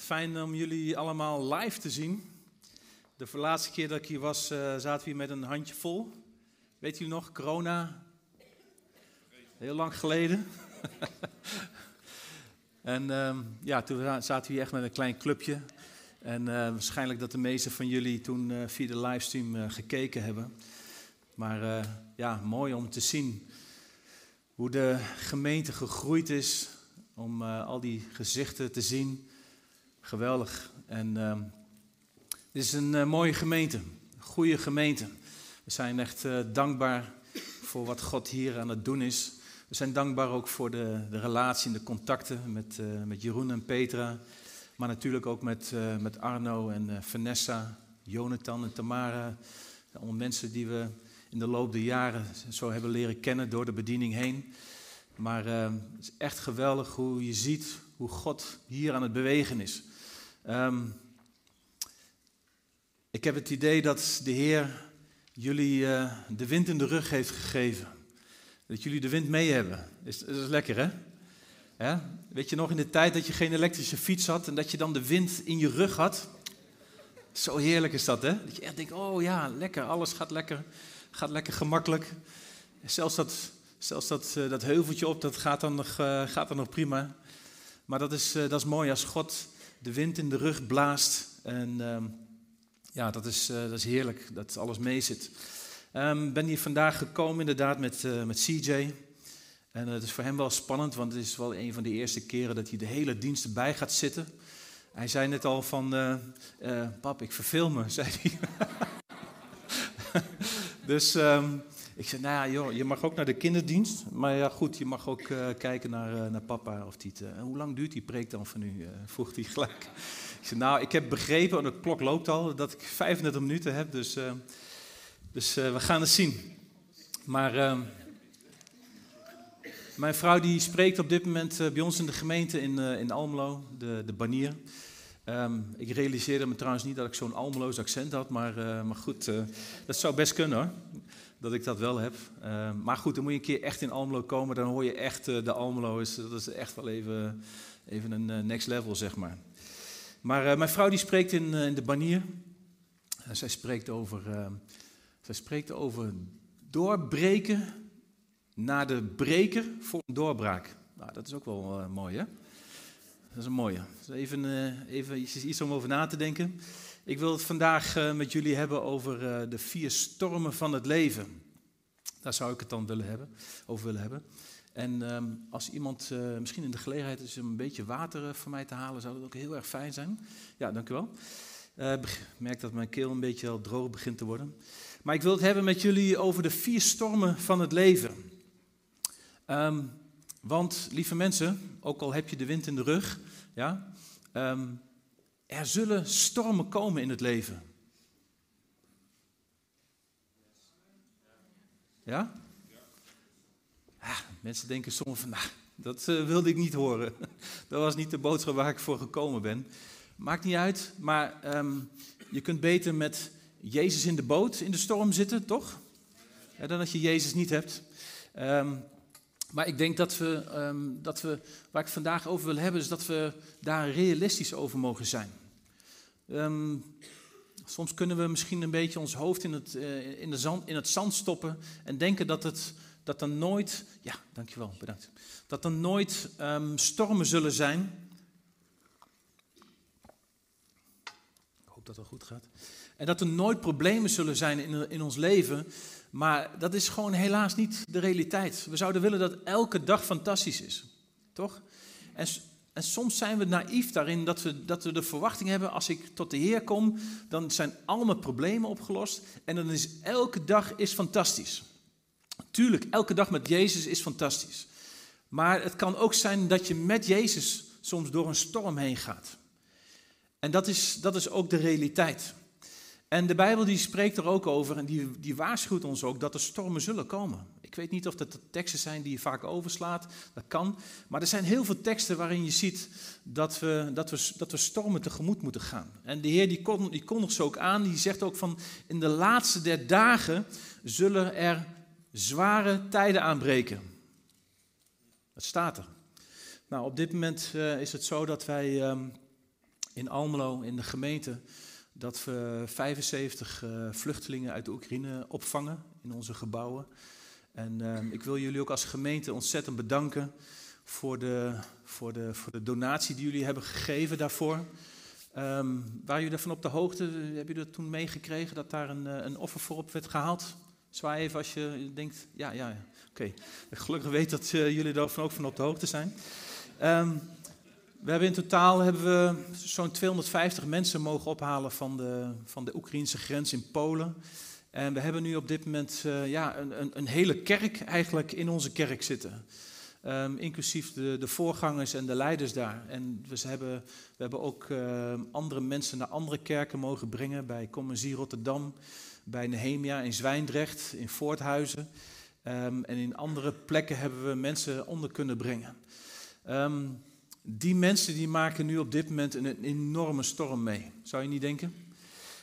Fijn om jullie allemaal live te zien. De laatste keer dat ik hier was, eh, zaten we hier met een handje vol. Weet jullie nog, corona? Heel lang geleden. en ehm, ja, toen zaten we hier echt met een klein clubje. En eh, waarschijnlijk dat de meesten van jullie toen eh, via de livestream gekeken hebben. Maar ja, mooi om te zien hoe de gemeente gegroeid is om al die gezichten te zien. Geweldig. En uh, dit is een uh, mooie gemeente, een goede gemeente. We zijn echt uh, dankbaar voor wat God hier aan het doen is. We zijn dankbaar ook voor de, de relatie en de contacten met, uh, met Jeroen en Petra. Maar natuurlijk ook met, met Arno en Vanessa, Jonathan en Tamara. Allemaal mensen die we in de loop der jaren zo hebben leren kennen door de bediening heen. Maar het is echt geweldig hoe je ziet hoe God hier aan het bewegen is. Um, ik heb het idee dat de Heer jullie uh, de wind in de rug heeft gegeven. Dat jullie de wind mee hebben. Is, dat is lekker, hè? Ja? Weet je nog in de tijd dat je geen elektrische fiets had en dat je dan de wind in je rug had? Zo heerlijk is dat, hè? Dat je echt denkt, oh ja, lekker, alles gaat lekker, gaat lekker gemakkelijk. Zelfs dat, zelfs dat, uh, dat heuveltje op, dat gaat dan nog, uh, gaat dan nog prima. Maar dat is, dat is mooi als God de wind in de rug blaast. En uh, ja, dat is, uh, dat is heerlijk dat alles mee zit. Ik um, ben hier vandaag gekomen inderdaad met, uh, met CJ. En het is voor hem wel spannend, want het is wel een van de eerste keren dat hij de hele dienst erbij gaat zitten. Hij zei net al van, pap, ik verveel me, zei hij. dus um, ik zei, nou ja, joh, je mag ook naar de kinderdienst. Maar ja, goed, je mag ook uh, kijken naar, uh, naar papa of die En hoe lang duurt die preek dan van u? Uh, vroeg hij gelijk. Ik zei, nou, ik heb begrepen, en de klok loopt al, dat ik 35 minuten heb. Dus, dus we gaan het zien. Maar ehm, mijn vrouw die spreekt op dit moment bij ons in de gemeente in, in Almelo, de, de banier. Um, ik realiseerde me trouwens niet dat ik zo'n Almeloos accent had, maar, maar goed, dat zou best kunnen hoor dat ik dat wel heb. Uh, maar goed, dan moet je een keer echt in Almelo komen. Dan hoor je echt uh, de Almelo. Is, dat is echt wel even, even een uh, next level, zeg maar. Maar mijn vrouw die spreekt in, in de banier. zij, spreekt over, zij spreekt over doorbreken naar de breker voor een doorbraak. Nou, dat is ook wel mooi, hè? Dat is een mooie. Even, even iets om over na te denken. Ik wil het vandaag uh, met jullie hebben over uh, de vier stormen van het leven. Daar zou ik het dan willen hebben, over willen hebben. En um, als iemand uh, misschien in de gelegenheid is om een beetje water voor mij te halen, zou dat ook heel erg fijn zijn. Ja, dank u wel. Ik merk dat mijn keel een beetje al droog begint te worden. Maar ik wil het hebben met jullie over de vier stormen van het leven. Um, want, lieve mensen, ook al heb je de wind in de rug, ja, um, er zullen stormen komen in het leven. Ja? ja mensen denken soms van, nou, dat uh, wilde ik niet horen. Dat was niet de boodschap waar ik voor gekomen ben. Maakt niet uit, maar um, je kunt beter met Jezus in de boot in de storm zitten, toch? Dan dat je Jezus niet hebt. Um, maar ik denk dat we, um, dat we, waar ik het vandaag over wil hebben, is dat we daar realistisch over mogen zijn. Um, soms kunnen we misschien een beetje ons hoofd in het, uh, in, zand, in het zand stoppen en denken dat, het, dat er nooit, ja, dankjewel, bedankt, dat er nooit um, stormen zullen zijn. Ik hoop dat het goed gaat. En dat er nooit problemen zullen zijn in, in ons leven, maar dat is gewoon helaas niet de realiteit. We zouden willen dat elke dag fantastisch is, toch? En en soms zijn we naïef daarin dat we, dat we de verwachting hebben, als ik tot de Heer kom, dan zijn al mijn problemen opgelost en dan is elke dag is fantastisch. Tuurlijk, elke dag met Jezus is fantastisch. Maar het kan ook zijn dat je met Jezus soms door een storm heen gaat. En dat is, dat is ook de realiteit. En de Bijbel die spreekt er ook over en die, die waarschuwt ons ook dat er stormen zullen komen. Ik weet niet of dat teksten zijn die je vaak overslaat, dat kan. Maar er zijn heel veel teksten waarin je ziet dat we, dat we, dat we stormen tegemoet moeten gaan. En de Heer die, kon, die kondigt ze ook aan, die zegt ook van in de laatste der dagen zullen er zware tijden aanbreken. Dat staat er. Nou, op dit moment uh, is het zo dat wij um, in Almelo, in de gemeente, dat we 75 uh, vluchtelingen uit de Oekraïne opvangen in onze gebouwen. En uh, ik wil jullie ook als gemeente ontzettend bedanken voor de, voor de, voor de donatie die jullie hebben gegeven daarvoor. Um, waren jullie daarvan op de hoogte? Hebben jullie dat toen meegekregen dat daar een, een offer voor op werd gehaald? Zwaai even als je denkt, ja, ja, ja. oké. Gelukkig weet dat uh, jullie daarvan ook van op de hoogte zijn. Um, we hebben in totaal hebben we zo'n 250 mensen mogen ophalen van de, van de Oekraïnse grens in Polen. En we hebben nu op dit moment uh, ja, een, een, een, hele kerk eigenlijk in onze kerk zitten. Um, inclusief de, de voorgangers en de leiders daar. En we hebben, we hebben ook uh, andere mensen naar andere kerken mogen brengen. Bij Commercie Rotterdam, bij Nehemia in Zwijndrecht, in Voorthuizen. Um, en in andere plekken hebben we mensen onder kunnen brengen. Um, die mensen die maken nu op dit moment een, enorme storm mee. Zou je niet denken?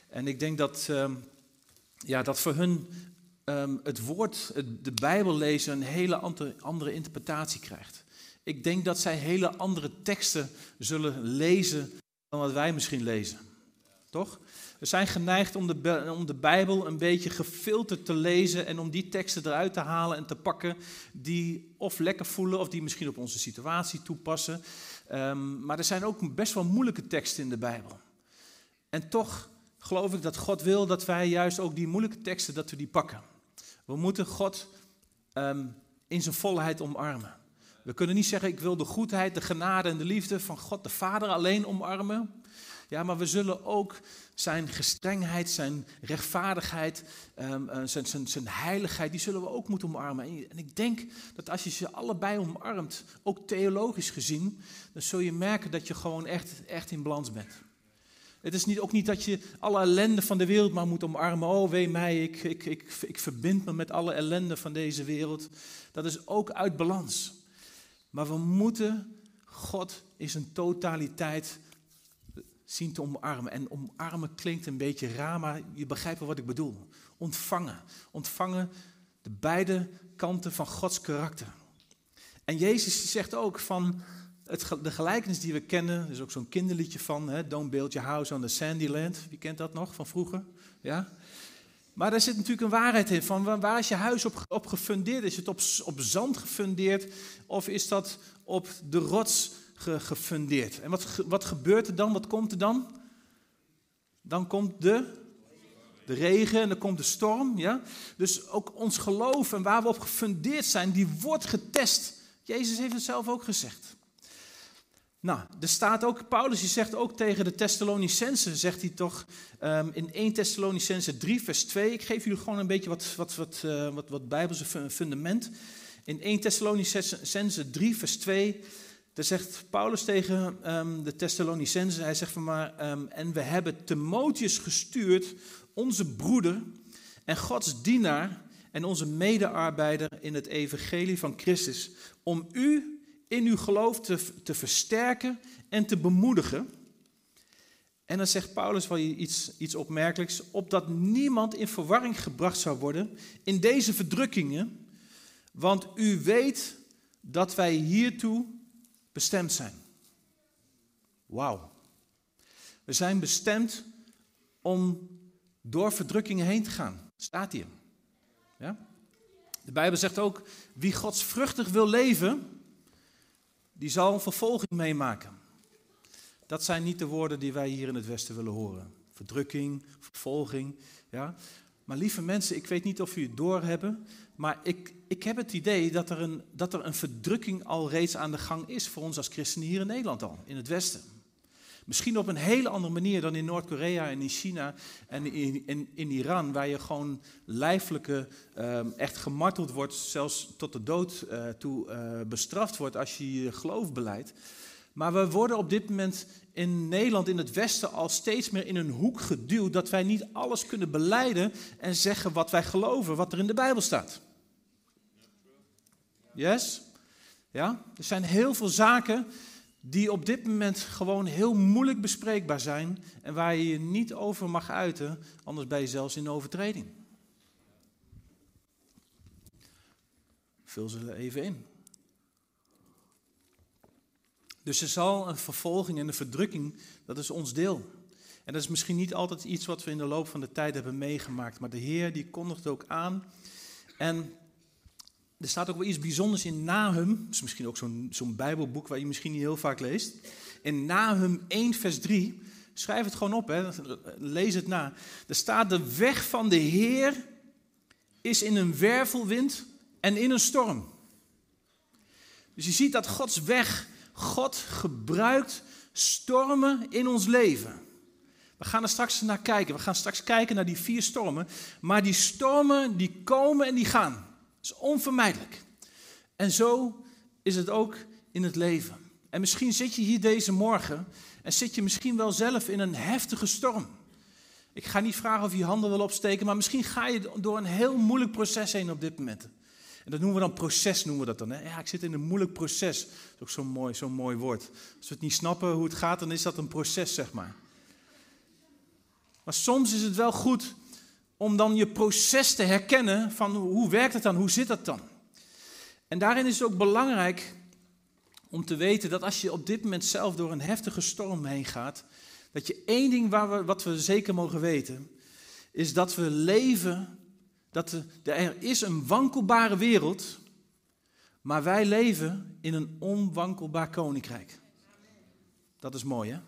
En ik denk dat, um, ja, dat voor hun um, het woord, de Bijbel lezen, een hele andere interpretatie krijgt. Ik denk dat zij hele andere teksten zullen lezen dan wat wij misschien lezen. Toch? We zijn geneigd om de, om de Bijbel een beetje gefilterd te lezen en om die teksten eruit te halen en te pakken die of lekker voelen of die misschien op onze situatie toepassen. Um, maar er zijn ook best wel moeilijke teksten in de Bijbel. En toch geloof ik dat God wil dat wij juist ook die moeilijke teksten, dat we die pakken. We moeten God um, in zijn volheid omarmen. We kunnen niet zeggen, ik wil de goedheid, de genade en de liefde van God de Vader alleen omarmen. Ja, maar we zullen ook zijn gestrengheid, zijn rechtvaardigheid, um, zijn, zijn, zijn heiligheid, die zullen we ook moeten omarmen. En ik denk dat als je ze allebei omarmt, ook theologisch gezien, dan zul je merken dat je gewoon echt, echt in balans bent. Het is niet, ook niet dat je alle ellende van de wereld maar moet omarmen. Oh, wee mij, ik, ik, ik, ik verbind me met alle ellende van deze wereld. Dat is ook uit balans. Maar we moeten God in zijn totaliteit zien te omarmen. En omarmen klinkt een beetje raar, maar je begrijpt wel wat ik bedoel. Ontvangen. Ontvangen de beide kanten van Gods karakter. En Jezus zegt ook van het, de gelijkenis die we kennen, er is ook zo'n kinderliedje van, hè, Don't build your house on the sandy land. Wie kent dat nog van vroeger? Ja? Maar daar zit natuurlijk een waarheid in. Van waar is je huis op, op gefundeerd? Is het op, op zand gefundeerd of is dat op de rots gefundeerd. En wat, wat gebeurt er dan? Wat komt er dan? Dan komt de, de regen en dan komt de storm. Ja? Dus ook ons geloof en waar we op gefundeerd zijn, die wordt getest. Jezus heeft het zelf ook gezegd. Nou, er staat ook, Paulus die zegt ook tegen de Thessalonicensen, zegt hij toch um, in 1 Thessalonicense 3 vers 2. Ik geef jullie gewoon een beetje wat, wat, wat, uh, wat, wat bijbelse fundament. In 1 Thessalonicense 3 vers 2 daar zegt Paulus tegen um, de Thessalonicenzen, hij zegt van maar, um, en we hebben Timotheus gestuurd, onze broeder en Gods dienaar en onze medearbeider in het evangelie van Christus, om u in uw geloof te, te versterken en te bemoedigen. En dan zegt Paulus wel iets, iets opmerkelijks, opdat niemand in verwarring gebracht zou worden in deze verdrukkingen, want u weet dat wij hiertoe bestemd zijn. Wauw. We zijn bestemd om door verdrukkingen heen te gaan. Staat hier. Ja? De Bijbel zegt ook, wie godsvruchtig wil leven, die zal vervolging meemaken. Dat zijn niet de woorden die wij hier in het Westen willen horen. Verdrukking, vervolging. Ja? Maar lieve mensen, ik weet niet of u het doorhebben, maar ik, ik heb het idee dat er, een, dat er een verdrukking al reeds aan de gang is voor ons als christenen hier in Nederland al, in het Westen. Misschien op een hele andere manier dan in Noord-Korea en in China en in, in, Iran, waar je gewoon lijfelijke, uh, echt gemarteld wordt, zelfs tot de dood uh, toe uh, bestraft wordt als je je geloof beleidt. Maar we worden op dit moment in Nederland, in het Westen, al steeds meer in een hoek geduwd dat wij niet alles kunnen beleiden en zeggen wat wij geloven, wat er in de Bijbel staat. Yes? Ja? Er zijn heel veel zaken die op dit moment gewoon heel moeilijk bespreekbaar zijn en waar je je niet over mag uiten, anders ben je zelfs in overtreding. Vul ze even in. Dus er zal een vervolging en een verdrukking, dat is ons deel. En dat is misschien niet altijd iets wat we in de loop van de tijd hebben meegemaakt, maar de Heer die kondigt ook aan. En er staat ook wel iets bijzonders in Nahum, is misschien ook zo'n zo'n bijbelboek waar je misschien niet heel vaak leest. In Nahum 1 vers 3, schrijf het gewoon op, hè, lees het na. Er staat de weg van de Heer is in een wervelwind en in een storm. Dus je ziet dat Gods weg God gebruikt stormen in ons leven. We gaan er straks naar kijken. We gaan straks kijken naar die vier stormen. Maar die stormen die komen en die gaan. Dat is onvermijdelijk. En zo is het ook in het leven. En misschien zit je hier deze morgen en zit je misschien wel zelf in een heftige storm. Ik ga niet vragen of je handen wil opsteken, maar misschien ga je door een heel moeilijk proces heen op dit moment. En dat noemen we dan proces, noemen we dat dan. Hè? Ja, ik zit in een moeilijk proces. Dat is ook zo'n mooi, zo'n mooi woord. Als we het niet snappen hoe het gaat, dan is dat een proces, zeg maar. Maar soms is het wel goed om dan je proces te herkennen van hoe werkt het dan, hoe zit dat dan? En daarin is het ook belangrijk om te weten dat als je op dit moment zelf door een heftige storm heen gaat, dat je één ding waar we, wat we zeker mogen weten, is dat we leven dat er is een wankelbare wereld, maar wij leven in een onwankelbaar koninkrijk. Dat is mooi, hè?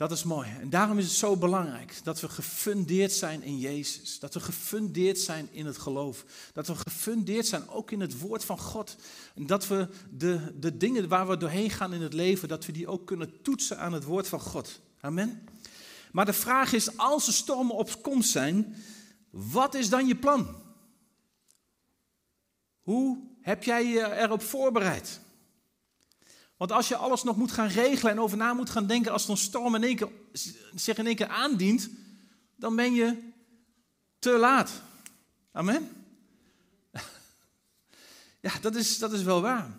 Dat is mooi. En daarom is het zo belangrijk dat we gefundeerd zijn in Jezus. Dat we gefundeerd zijn in het geloof. Dat we gefundeerd zijn ook in het woord van God. En dat we de, de dingen waar we doorheen gaan in het leven, dat we die ook kunnen toetsen aan het woord van God. Amen. Maar de vraag is, als er stormen op komst zijn, wat is dan je plan? Hoe heb jij je erop voorbereid? Want als je alles nog moet gaan regelen en over na moet gaan denken als een storm in één keer, zich in één keer aandient, dan ben je te laat. Amen? Ja, dat is, dat is wel waar.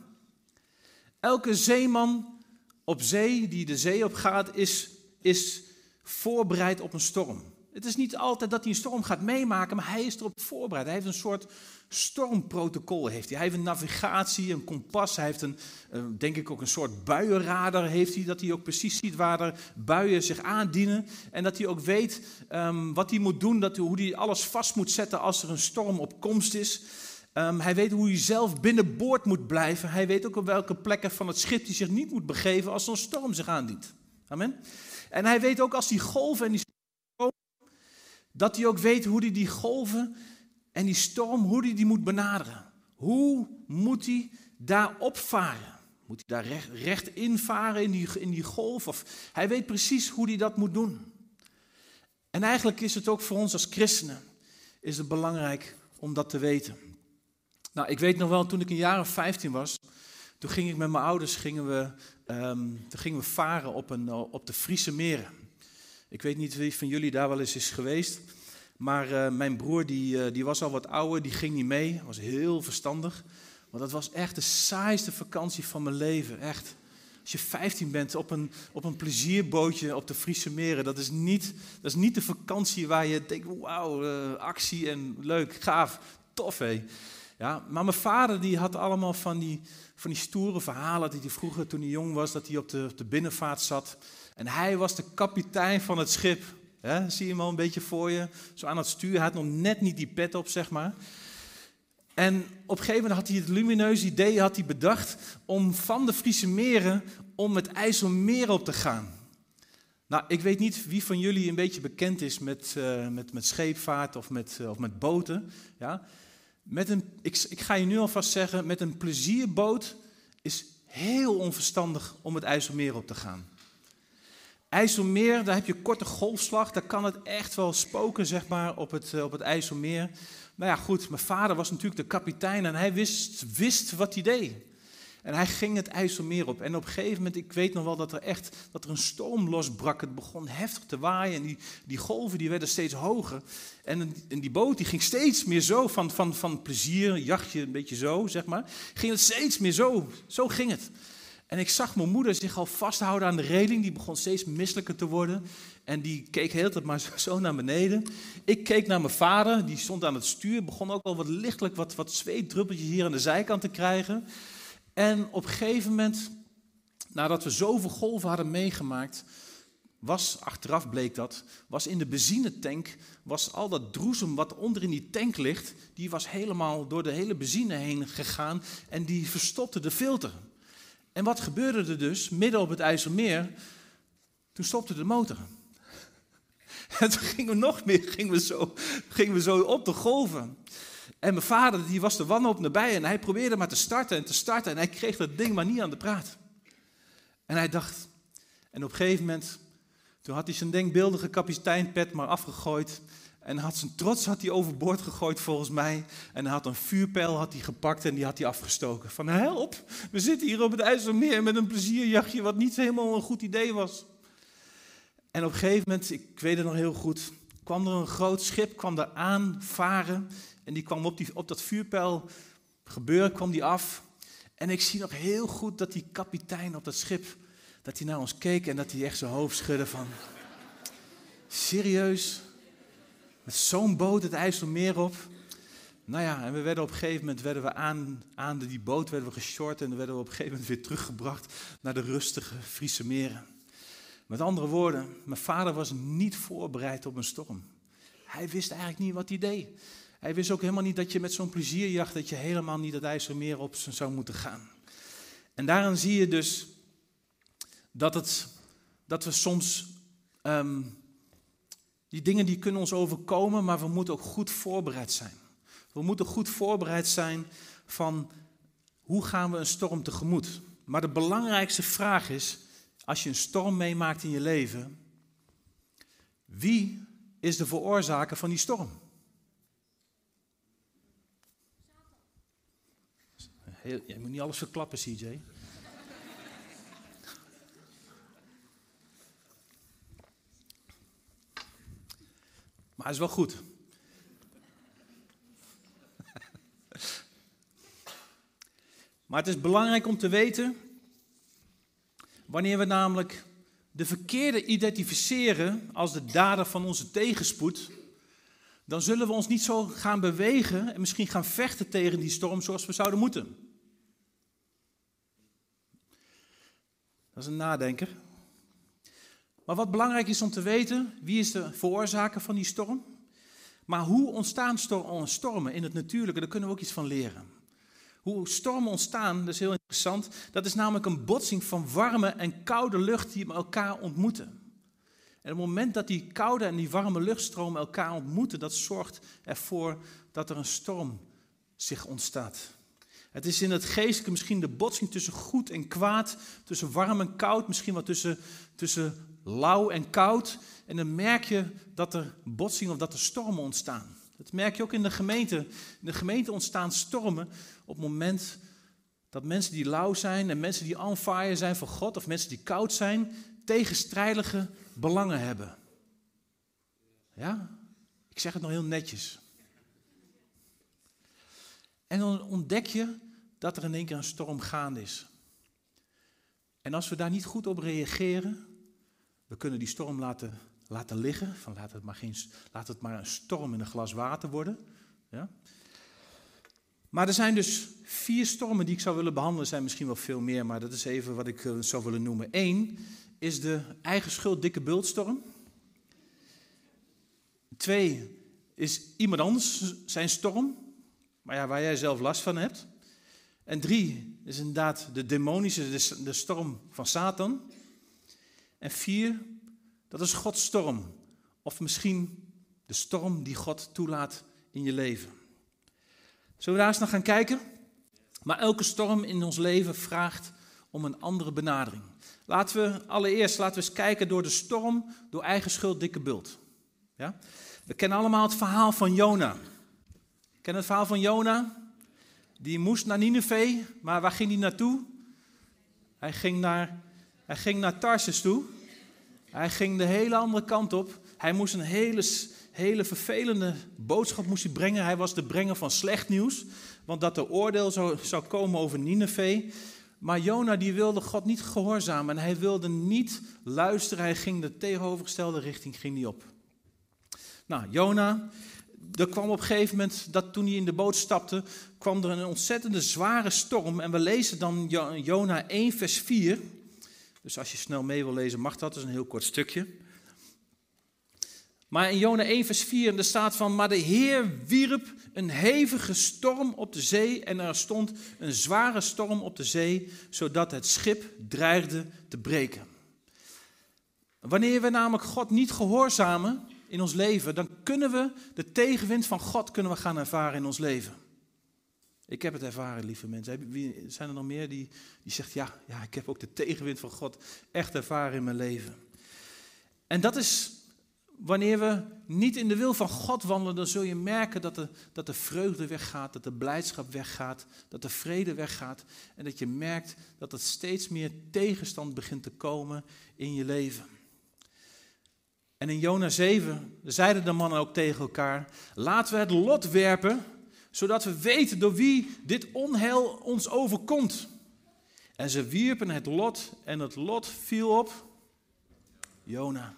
Elke zeeman op zee die de zee op gaat, is, is voorbereid op een storm. Het is niet altijd dat hij een storm gaat meemaken, maar hij is erop voorbereid. Hij heeft een soort stormprotocol. Heeft hij. hij heeft een navigatie, een kompas. Hij heeft een, eh, denk ik ook een soort buienradar. Heeft hij, dat hij ook precies ziet waar er buien zich aandienen. En dat hij ook weet um, wat hij moet doen, dat, hoe hij alles vast moet zetten als er een storm op komst is. Um, hij weet hoe hij zelf binnenboord moet blijven. Hij weet ook op welke plekken van het schip hij zich niet moet begeven als zo'n storm zich aandient. Amen. En hij weet ook als die golven en die dat hij ook weet hoe hij die golven en die storm, hoe hij die moet benaderen. Hoe moet hij daar opvaren? Moet hij daar recht, recht invaren in die, in die golf? Of, hij weet precies hoe hij dat moet doen. En eigenlijk is het ook voor ons als christenen is het belangrijk om dat te weten. Nou, ik weet nog wel, toen ik een jaar of 15 was, toen ging ik met mijn ouders gingen we, um, toen gingen we varen op, een, op de Friese meren. Ik weet niet wie van jullie daar wel eens is geweest. Maar uh, mijn broer die, uh, die was al wat ouder, die ging niet mee. Was heel verstandig. Want dat was echt de saaiste vakantie van mijn leven. Echt. Als je 15 bent op een, op een plezierbootje op de Friese meren, dat is niet, dat is niet de vakantie waar je denkt, wauw, uh, actie en leuk, gaaf, tof hé. Ja, maar mijn vader die had allemaal van die, van die stoere verhalen die hij vroeger toen hij jong was, dat hij op de, op de binnenvaart zat. En hij was de kapitein van het schip. zie je hem al een beetje voor je? Zo aan het stuur. Hij had nog net niet die pet op, zeg maar. En op een gegeven moment had hij het lumineuze idee had hij bedacht om van de Friese meren om het IJsselmeer op te gaan. Nou, ik weet niet wie van jullie een beetje bekend is met, uh, met, met scheepvaart of met, uh, of met boten. Ja? Met een, ik, ik ga je nu alvast zeggen, met een plezierboot is heel onverstandig om het IJsselmeer op te gaan. IJsselmeer, daar heb je korte golfslag, daar kan het echt wel spoken, zeg maar, op het, eh, op het IJsselmeer. Maar ja, goed, mijn vader was natuurlijk de kapitein en hij wist, wist wat hij deed. En hij ging het IJsselmeer op. En op een gegeven moment, ik weet nog wel dat er echt dat er een storm losbrak. Het begon heftig te waaien en die, die golven die werden steeds hoger. En, en die boot die ging steeds meer zo van, van, van plezier, jachtje een beetje zo, zeg maar. Ging het steeds meer zo, zo ging het. En ik zag mijn moeder zich al vasthouden aan de reling. Die begon steeds misselijker te worden. En die keek heel tijd maar zo naar beneden. Ik keek naar mijn vader, die stond aan het stuur. Begon ook al wat lichtelijk wat, wat zweetdruppeltjes hier aan de zijkant te krijgen. En op een gegeven moment, nadat we zoveel golven hadden meegemaakt, was, achteraf bleek dat, was in de benzinetank, was al dat droesem wat onder in die tank ligt, die was helemaal door de hele benzine heen gegaan en die verstopte de filter. En wat gebeurde er dus, midden op het IJsselmeer? Toen stopte de motor. En toen gingen we nog meer, gingen we zo, gingen we zo op de golven. En mijn vader, die was de wanhoop nabij en hij probeerde maar te starten en te starten. En hij kreeg dat ding maar niet aan de praat. En hij dacht, en op een gegeven moment, toen had hij zijn denkbeeldige kapiteinpet maar afgegooid. En had zijn trots had hij overboord gegooid volgens mij. En had een vuurpijl had hij gepakt en die had hij afgestoken. Van help, we zitten hier op het IJsselmeer met een plezierjachtje wat niet helemaal een goed idee was. En op een gegeven moment, ik weet het nog heel goed, kwam er een groot schip, kwam er aanvaren. En die kwam op, die, op dat vuurpijl gebeuren, kwam die af. En ik zie nog heel goed dat die kapitein op dat schip, dat hij naar ons keek en dat hij echt zijn hoofd schudde van... Serieus? Met zo'n boot het IJsselmeer op? Nou ja, en we werden op een gegeven moment werden we aan, aan die boot werden we geshort en dan werden we op een gegeven moment weer teruggebracht naar de rustige Friese meren. Met andere woorden, mijn vader was niet voorbereid op een storm. Hij wist eigenlijk niet wat hij deed. Hij wist ook helemaal niet dat je met zo'n plezierjacht, dat je helemaal niet het IJsselmeer op zou moeten gaan. En daarin zie je dus dat, het, dat we soms, ehm, die dingen die kunnen ons overkomen, maar we moeten ook goed voorbereid zijn. We moeten goed voorbereid zijn van hoe gaan we een storm tegemoet. Maar de belangrijkste vraag is, als je een storm meemaakt in je leven, wie is de veroorzaker van die storm? Heel, je moet niet alles verklappen, CJ. Maar het is wel goed. maar het is belangrijk om te weten Wanneer we namelijk de verkeerde identificeren als de dader van onze tegenspoed, dan zullen we ons niet zo gaan bewegen en misschien gaan vechten tegen die storm zoals we zouden moeten. Dat is een nadenker. Maar wat belangrijk is om te weten, wie is de veroorzaker van die storm? Maar hoe ontstaan stormen in het natuurlijke, daar kunnen we ook iets van leren. Hoe stormen ontstaan, dat is heel interessant. Dat is namelijk een botsing van warme en koude lucht die elkaar ontmoeten. En het moment dat die koude en die warme luchtstromen elkaar ontmoeten, dat zorgt ervoor dat er een storm zich ontstaat. Het is in het geestelijke misschien de botsing tussen goed en kwaad, tussen warm en koud, misschien wel tussen, tussen lauw en koud. En dan merk je dat er botsing of dat er stormen ontstaan. Dat merk je ook in de gemeente. In de gemeente ontstaan stormen op het moment dat mensen die lauw zijn en mensen die on fire zijn voor God of mensen die koud zijn, tegenstrijdige belangen hebben. Ja, ik zeg het nog heel netjes. En dan ontdek je dat er in één keer een storm gaande is. En als we daar niet goed op reageren, we kunnen die storm laten laten liggen. Van laat, het maar geen, laat het maar een storm in een glas water worden. Ja? Maar er zijn dus vier stormen die ik zou willen behandelen. Er zijn misschien wel veel meer, maar dat is even wat ik eh, zou willen noemen. Eén is de eigen schuld dikke bultstorm. Twee is iemand anders zijn storm, maar ja, waar jij zelf last van hebt. En drie is inderdaad de demonische, de storm van Satan. En vier dat is Gods storm. Of misschien de storm die God toelaat in je leven. Zullen we daar eens naar gaan kijken? Maar elke storm in ons leven vraagt om een andere benadering. Laten we allereerst laten we eens kijken door de storm, door eigen schuld, dikke bult. Ja? We kennen allemaal het verhaal van Jona. Ken het verhaal van Jona? Die moest naar Nineveh, maar waar ging hij naartoe? Hij ging naar, hij ging naar Tarsus toe. Hij ging de hele andere kant op. Hij moest een hele, hele vervelende boodschap moest hij brengen. Hij was de brenger van slecht nieuws. Want dat er oordeel zou, zou komen over Nineveh. Maar Jona die wilde God niet gehoorzamen. En hij wilde niet luisteren. Hij ging de tegenovergestelde richting ging die op. Nou, Jona, er kwam op een gegeven moment, dat toen hij in de boot stapte, kwam er een ontzettende zware storm. En we lezen dan Jona 1, vers 4. Dus als je snel mee wil lezen, mag dat. Dat is een heel kort stukje. Maar in Jona 1, vers 4, er staat van, maar de Heer wierp een hevige storm op de zee en er stond een zware storm op de zee, zodat het schip dreigde te breken. Wanneer we namelijk God niet gehoorzamen in ons leven, dan kunnen we de tegenwind van God kunnen we gaan ervaren in ons leven. Ik heb het ervaren, lieve mensen. Zijn er nog meer die, die zegt, ja, ja, ik heb ook de tegenwind van God echt ervaren in mijn leven. En dat is wanneer we niet in de wil van God wandelen, dan zul je merken dat de, dat de vreugde weggaat, dat de blijdschap weggaat, dat de vrede weggaat. En dat je merkt dat er steeds meer tegenstand begint te komen in je leven. En in Jona 7 zeiden de mannen ook tegen elkaar: laten we het lot werpen, zodat we weten door wie dit onheil ons overkomt. En ze wierpen het lot en het lot viel op Jona.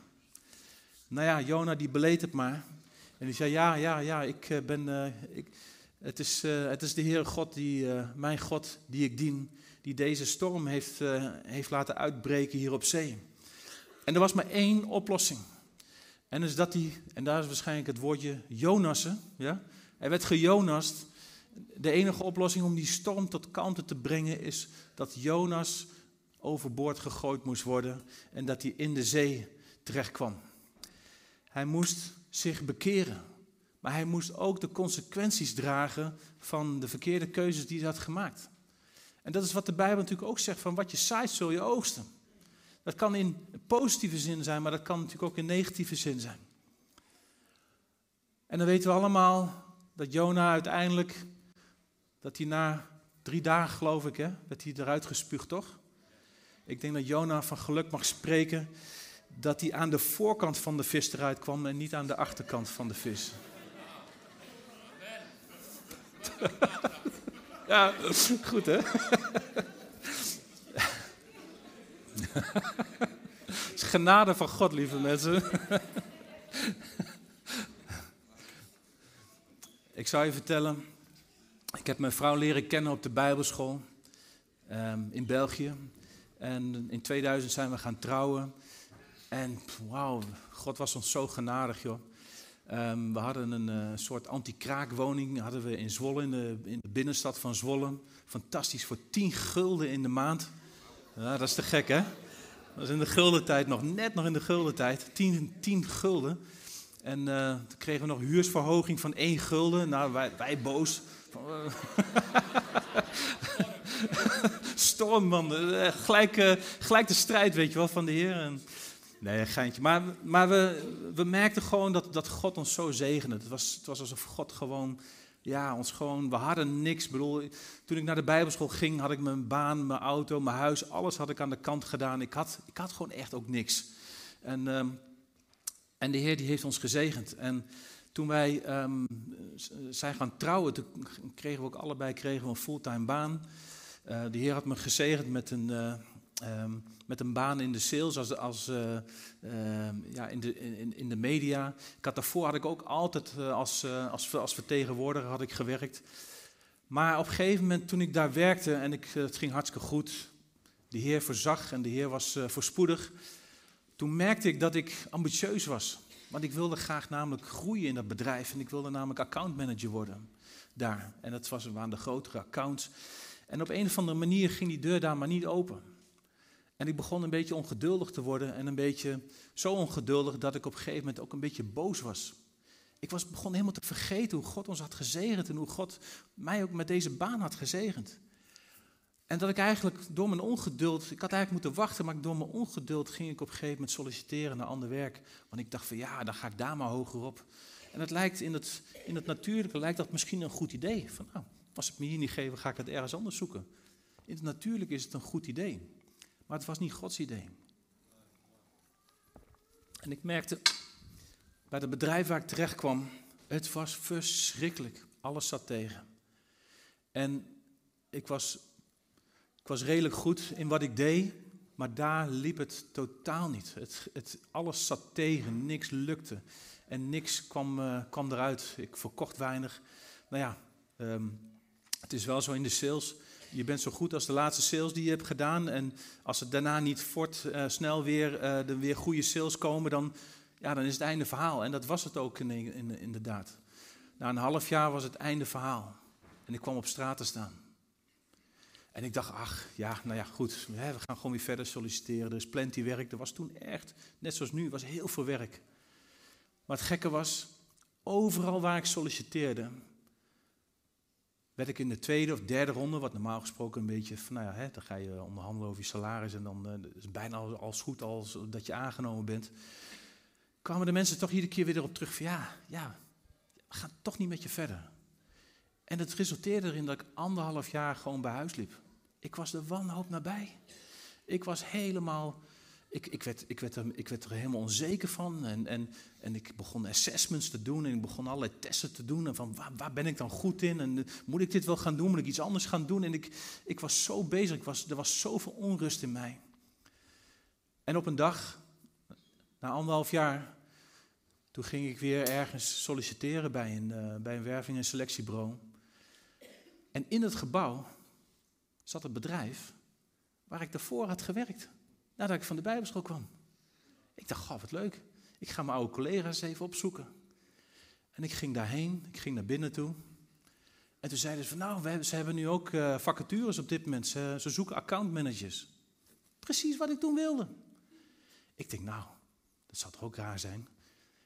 Nou ja, Jona die beleed het maar. En die zei, ja, ja, ja, ik eh, ben, uh, ik, het, is, uh, het is de Heere God, die, mijn God, die ik dien, die deze storm heeft, heeft laten uitbreken hier op zee. En er was maar één oplossing. En is dat hij, en daar is waarschijnlijk het woordje Jonassen, ja? Hij werd gejonast. De enige oplossing om die storm tot kalmte te brengen is dat Jonas overboord gegooid moest worden en dat hij in de zee terecht kwam. Hij moest zich bekeren. Maar hij moest ook de consequenties dragen van de verkeerde keuzes die hij had gemaakt. En dat is wat de Bijbel natuurlijk ook zegt: van wat je zaait zul je oogsten. Dat kan in positieve zin zijn, maar dat kan natuurlijk ook in negatieve zin zijn. En dan weten we allemaal dat Jona uiteindelijk, dat hij na drie dagen geloof ik, hè, werd hij eruit gespuugd, toch? Ik denk dat Jona van geluk mag spreken dat hij aan de voorkant van de vis eruit kwam en niet aan de achterkant van de vis. ja, goed hè? Het is genade van God, lieve mensen. Zou je vertellen, ik heb mijn vrouw leren kennen op de Bijbelschool um, in België. En in 2000 zijn we gaan trouwen. En wauw, God was ons zo genadig, joh. Ehm, we hadden een uh, soort anti-kraakwoning hadden we in Zwolle, in de, in de, binnenstad van Zwolle. Fantastisch, voor 10 gulden in de maand. Ja, dat is te gek, hè? Dat is in de guldentijd nog, net nog in de guldentijd. 10, 10 gulden. En uh, toen kregen we nog huursverhoging van 1 gulden. Nou, wij, wij boos. Storm, man. Eh, gelijk, de strijd, weet je wel, van de Heer. Nee, geintje. Maar, maar we, we merkten gewoon dat, dat God ons zo zegende. Het was, het was alsof God gewoon, ja, ons gewoon, we hadden niks. Ik bedoel, toen ik naar de Bijbelschool ging, had ik mijn baan, mijn auto, mijn huis, alles had ik aan de kant gedaan. Ik had, ik had gewoon echt ook niks. En, um, en de Heer die heeft ons gezegend. En toen wij um, zijn gaan trouwen, toen kregen we ook allebei kregen we een fulltime baan. Uh, de Heer had me gezegend met een... Uh, um, met een baan in de sales, als, als, uh, uh, ja, in, de, in, in de media. Ik had, daarvoor ik ook altijd als, als, als vertegenwoordiger had ik gewerkt. Maar op een gegeven moment toen ik daar werkte en ik, het ging hartstikke goed, de Heer voorzag en de Heer was voorspoedig, toen merkte ik dat ik ambitieus was. Want ik wilde graag namelijk groeien in dat bedrijf en ik wilde namelijk accountmanager worden daar. En dat was, waren de grotere accounts. En op een of andere manier ging die deur daar maar niet open. En ik begon een beetje ongeduldig te worden en een beetje zo ongeduldig dat ik op een gegeven moment ook een beetje boos was. Ik was, begon helemaal te vergeten hoe God ons had gezegend en hoe God mij ook met deze baan had gezegend. En dat ik eigenlijk door mijn ongeduld, ik had eigenlijk moeten wachten, maar door mijn ongeduld ging ik op een gegeven moment solliciteren naar ander werk. Want ik dacht van ja, dan ga ik daar maar hoger op. En het lijkt in het, in het natuurlijke, lijkt dat misschien een goed idee. Van nou, als het me hier niet geven, ga ik het ergens anders zoeken. In het natuurlijke is het een goed idee. Maar het was niet Gods idee. En ik merkte bij het bedrijf waar ik terecht kwam, het was verschrikkelijk. Alles zat tegen. En ik was, ik was redelijk goed in wat ik deed, maar daar liep het totaal niet. Het, het, alles zat tegen, niks lukte en niks kwam, uh, kwam eruit. Ik verkocht weinig. Nou ja, um, het is wel zo in de sales. Je bent zo goed als de laatste sales die je hebt gedaan. En als het daarna niet fort uh, snel weer, uh, er weer goede sales komen, dan, ja, dan is het einde verhaal. En dat was het ook in, in, inderdaad. Na een half jaar was het einde verhaal. En ik kwam op straat te staan. En ik dacht, ach, ja, nou ja, goed. We gaan gewoon weer verder solliciteren. Er is plenty werk. Er was toen echt, net zoals nu, was heel veel werk. Maar het gekke was, overal waar ik solliciteerde, werd ik in de tweede of derde ronde, wat normaal gesproken een beetje van, nou ja, hè, dan ga je onderhandelen over je salaris en dan uh, is het bijna als goed als dat je aangenomen bent. Kwamen de mensen toch iedere keer weer erop terug van, ja, ja, we gaan toch niet met je verder. En het resulteerde erin dat ik anderhalf jaar gewoon bij huis liep. Ik was de wanhoop nabij. Ik was helemaal ik, ik, werd, ik, werd er, ik werd er helemaal onzeker van. En, en, en ik begon assessments te doen. En ik begon allerlei testen te doen. En van waar, waar ben ik dan goed in? En eh, moet ik dit wel gaan doen? Moet ik iets anders gaan doen? En ik, ik was zo bezig. Ik was, er was zoveel onrust in mij. En op een dag, na anderhalf jaar, toen ging ik weer ergens solliciteren bij een, uh, bij een werving- en selectiebureau. En in het gebouw zat het bedrijf waar ik daarvoor had gewerkt nadat ik van de Bijbelschool kwam. Ik dacht, goh, wat leuk. Ik ga mijn oude collega's even opzoeken. En ik ging daarheen, ik ging naar binnen toe. En toen zeiden ze van, nou, ze hebben nu ook uh, vacatures op dit moment. Ze, ze zoeken accountmanagers. Precies wat ik toen wilde. Ik denk, nou, dat zal toch ook raar zijn.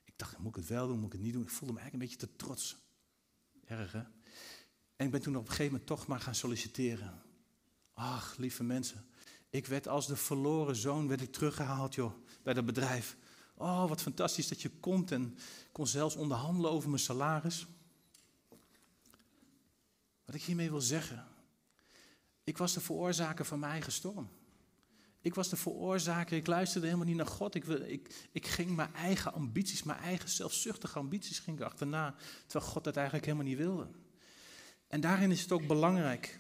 Ik dacht, moet ik het wel doen, moet ik het niet doen? Ik voelde me eigenlijk een beetje te trots. Erg, hè? En ik ben toen op een gegeven moment toch maar gaan solliciteren. Ach, lieve mensen. Ik werd als de verloren zoon werd ik teruggehaald joh, bij dat bedrijf. Oh, wat fantastisch dat je komt en kon zelfs onderhandelen over mijn salaris. Wat ik hiermee wil zeggen. Ik was de veroorzaker van mijn eigen storm. Ik was de veroorzaker, ik luisterde helemaal niet naar God. Ik, ik, ik ging mijn eigen ambities, mijn eigen zelfzuchtige ambities ging ik achterna. Terwijl God dat eigenlijk helemaal niet wilde. En daarin is het ook belangrijk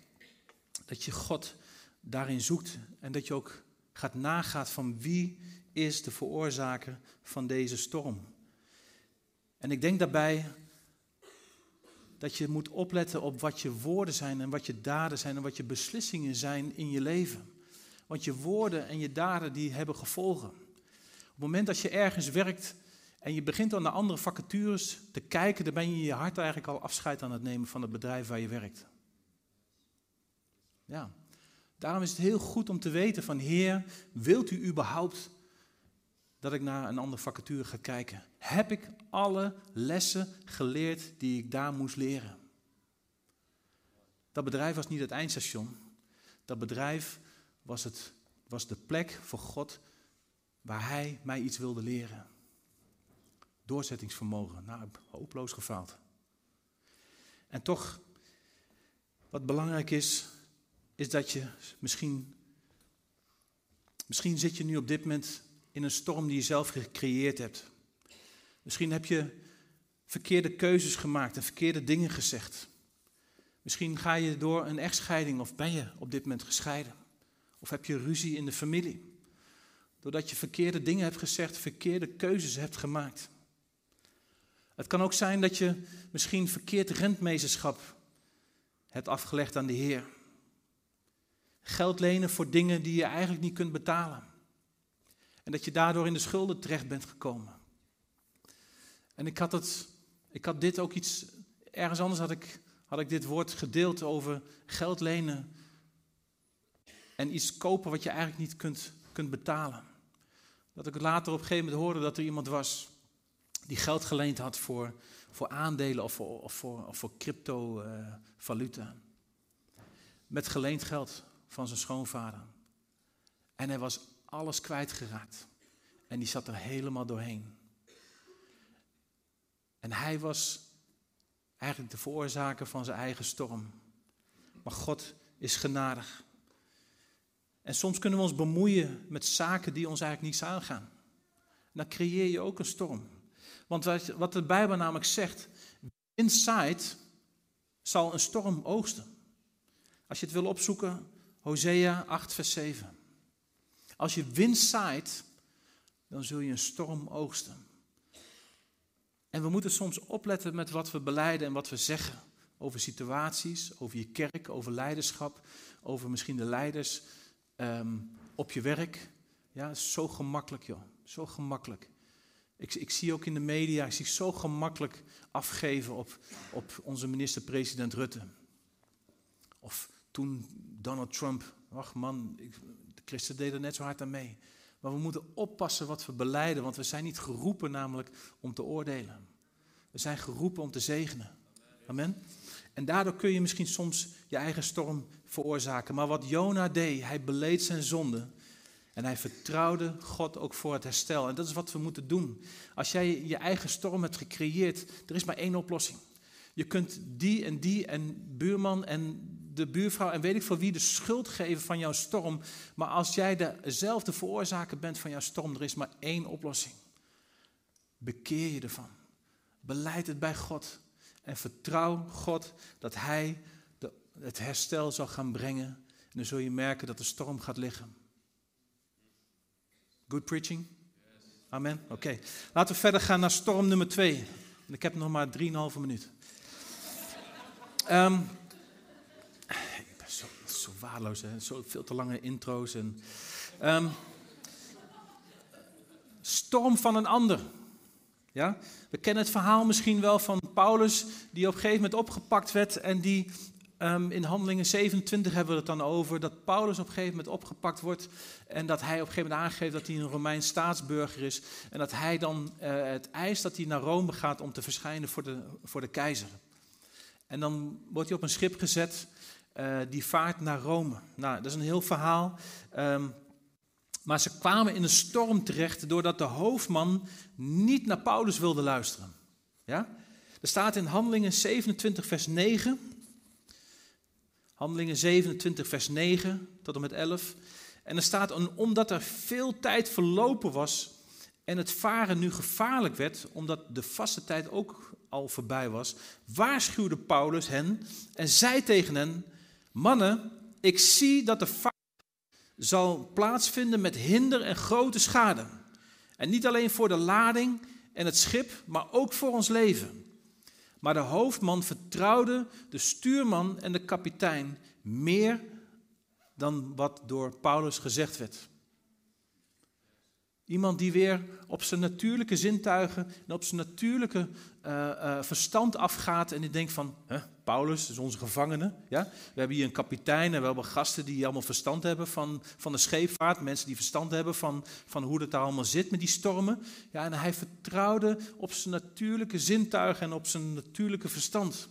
dat je God daarin zoekt en dat je ook gaat nagaat van wie is de veroorzaker van deze storm. En ik denk daarbij dat je moet opletten op wat je woorden zijn en wat je daden zijn en wat je beslissingen zijn in je leven. Want je woorden en je daden die hebben gevolgen. Op het moment dat je ergens werkt en je begint aan de andere vacatures te kijken, dan ben je je hart eigenlijk al afscheid aan het nemen van het bedrijf waar je werkt. Ja, Daarom is het heel goed om te weten van Heer, wilt u überhaupt dat ik naar een andere vacature ga kijken? Heb ik alle lessen geleerd die ik daar moest leren? Dat bedrijf was niet het eindstation. Dat bedrijf was, het, was de plek voor God waar Hij mij iets wilde leren. Doorzettingsvermogen. Nou, hopeloos gefaald. En toch, wat belangrijk is, is dat je misschien, misschien zit je nu op dit moment in een storm die je zelf gecreëerd hebt. Misschien heb je verkeerde keuzes gemaakt en verkeerde dingen gezegd. Misschien ga je door een echtscheiding of ben je op dit moment gescheiden. Of heb je ruzie in de familie. Doordat je verkeerde dingen hebt gezegd, verkeerde keuzes hebt gemaakt. Het kan ook zijn dat je misschien verkeerd rentmeesterschap hebt afgelegd aan de Heer. Geld lenen voor dingen die je eigenlijk niet kunt betalen. En dat je daardoor in de schulden terecht bent gekomen. En ik had, het, ik had dit ook iets, ergens anders had ik, had ik dit woord gedeeld over geld lenen. En iets kopen wat je eigenlijk niet kunt, kunt betalen. Dat ik later op een gegeven moment hoorde dat er iemand was die geld geleend had voor, voor aandelen of voor, of voor, of voor cryptovaluta. Uh, Met geleend geld van zijn schoonvader. En hij was alles kwijtgeraakt. En die zat er helemaal doorheen. En hij was eigenlijk de veroorzaker van zijn eigen storm. Maar God is genadig. En soms kunnen we ons bemoeien met zaken die ons eigenlijk niets aangaan. dan creëer je ook een storm. Want wat de Bijbel namelijk zegt, inside zal een storm oogsten. Als je het wil opzoeken, Hosea 8, vers 7. Als je wind zaait, dan zul je een storm oogsten. En we moeten soms opletten met wat we beleiden en wat we zeggen over situaties, over je kerk, over leiderschap, over misschien de leiders ehm, op je werk. Ja, zo gemakkelijk joh, zo gemakkelijk. Ik, ik, zie ook in de media, ik zie zo gemakkelijk afgeven op, op onze minister-president Rutte. Of toen Donald Trump, ach man, ik, de christen deden net zo hard aan mee. Maar we moeten oppassen wat we beleiden, want we zijn niet geroepen namelijk om te oordelen. We zijn geroepen om te zegenen. Amen. En daardoor kun je misschien soms je eigen storm veroorzaken. Maar wat Jona deed, hij beleed zijn zonde. En hij vertrouwde God ook voor het herstel. En dat is wat we moeten doen. Als jij je eigen storm hebt gecreëerd, er is maar één oplossing. Je kunt die en die en buurman en de buurvrouw en weet ik voor wie de schuld geven van jouw storm. Maar als jij dezelfde veroorzaker bent van jouw storm, er is maar één oplossing. Bekeer je ervan. Beleid het bij God. En vertrouw God dat Hij de, het herstel zal gaan brengen. En dan zul je merken dat de storm gaat liggen. Good preaching? Amen. Oké. Laten we verder gaan naar storm nummer twee. Ik heb nog maar 3,5 minuut. Um, zo, waardeloos? Zo veel te lange intro's. En, um, storm van een ander. Ja? We kennen het verhaal misschien wel van Paulus, die op een gegeven moment opgepakt werd en die um, in Handelingen 27 hebben we het dan over, dat Paulus op een gegeven moment opgepakt wordt en dat hij op een gegeven moment aangeeft dat hij een Romeins staatsburger is en dat hij dan uh, het eist dat hij naar Rome gaat om te verschijnen voor de, voor de keizer. En dan wordt hij op een schip gezet uh, die vaart naar Rome. Nou, dat is een heel verhaal. Um, maar ze kwamen in een storm terecht doordat de hoofdman niet naar Paulus wilde luisteren. Ja? Er staat in Handelingen 27, vers 9. Handelingen 27, vers 9 tot en met 11. En er staat, omdat er veel tijd verlopen was en het varen nu gevaarlijk werd, omdat de vaste tijd ook al voorbij was, waarschuwde Paulus hen en zei tegen hen, mannen, ik zie dat de vaart zal plaatsvinden met hinder en grote schade. En niet alleen voor de lading en het schip, maar ook voor ons leven. Maar de hoofdman vertrouwde de stuurman en de kapitein meer dan wat door Paulus gezegd werd. Iemand die weer op zijn natuurlijke zintuigen en op zijn natuurlijke uh, uh, verstand afgaat en die denkt van, Paulus is onze gevangene. Ja? We hebben hier een kapitein en we hebben gasten die allemaal verstand hebben van, van de scheepvaart. Mensen die verstand hebben van, van hoe het daar allemaal zit met die stormen. Ja, en hij vertrouwde op zijn natuurlijke zintuigen en op zijn natuurlijke verstand.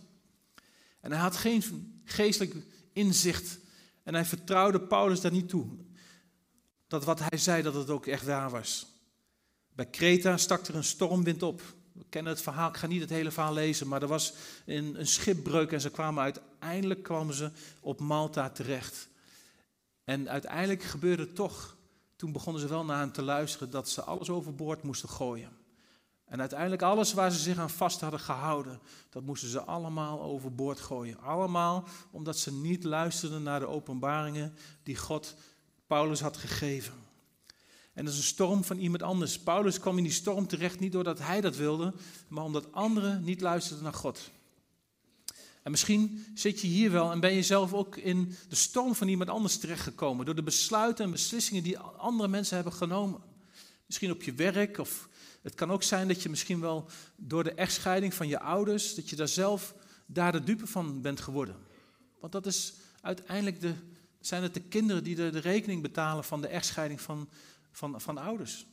En hij had geen geestelijk inzicht. En hij vertrouwde Paulus daar niet toe. Dat wat hij zei, dat het ook echt waar was. Bij Kreta stak er een stormwind op. Kennen het verhaal, ik ga niet het hele verhaal lezen, maar er was een, een schipbreuk en ze kwamen uiteindelijk kwamen ze op Malta terecht. En uiteindelijk gebeurde het toch. Toen begonnen ze wel naar hem te luisteren dat ze alles overboord moesten gooien. En uiteindelijk alles waar ze zich aan vast hadden gehouden, dat moesten ze allemaal overboord gooien. Allemaal omdat ze niet luisterden naar de openbaringen die God Paulus had gegeven. En dat is een storm van iemand anders. Paulus kwam in die storm terecht niet doordat hij dat wilde, maar omdat anderen niet luisterden naar God. En misschien zit je hier wel en ben je zelf ook in de storm van iemand anders terechtgekomen. Door de besluiten en beslissingen die andere mensen hebben genomen. Misschien op je werk of het kan ook zijn dat je misschien wel door de echtscheiding van je ouders, dat je daar zelf daar de dupe van bent geworden. Want dat is uiteindelijk de, zijn het de kinderen die de, de rekening betalen van de echtscheiding van, van, van ouders.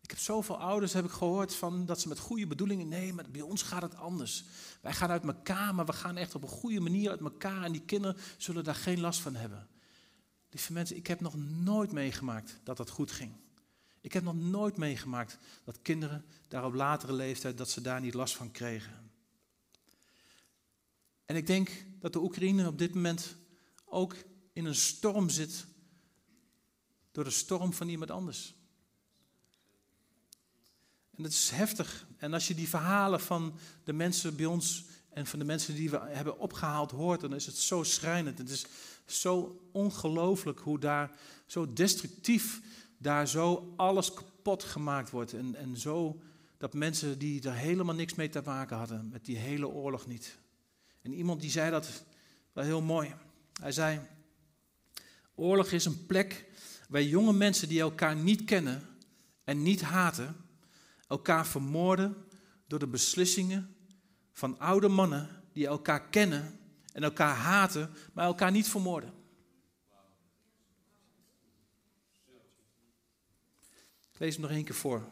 Ik heb zoveel ouders heb ik gehoord van dat ze met goede bedoelingen. Nee, maar bij ons gaat het anders. Wij gaan uit elkaar, maar we gaan echt op een goede manier uit elkaar. En die kinderen zullen daar geen last van hebben. Lieve mensen, ik heb nog nooit meegemaakt dat dat goed ging. Ik heb nog nooit meegemaakt dat kinderen daar op latere leeftijd dat ze daar niet last van kregen. En ik denk dat de Oekraïne op dit moment ook in een storm zit door de storm van iemand anders. En dat is heftig. En als je die verhalen van de mensen bij ons en van de mensen die we hebben opgehaald hoort, dan is het zo schrijnend. Het is zo ongelooflijk hoe daar zo destructief daar zo alles kapot gemaakt wordt. En, en zo dat mensen die er helemaal niks mee te maken hadden, met die hele oorlog niet. En iemand die zei dat wel heel mooi. Hij zei, oorlog is een plek waar jonge mensen die elkaar niet kennen en niet haten, elkaar vermoorden door de beslissingen van oude mannen die elkaar kennen en elkaar haten, maar elkaar niet vermoorden. Ik lees hem nog één keer voor.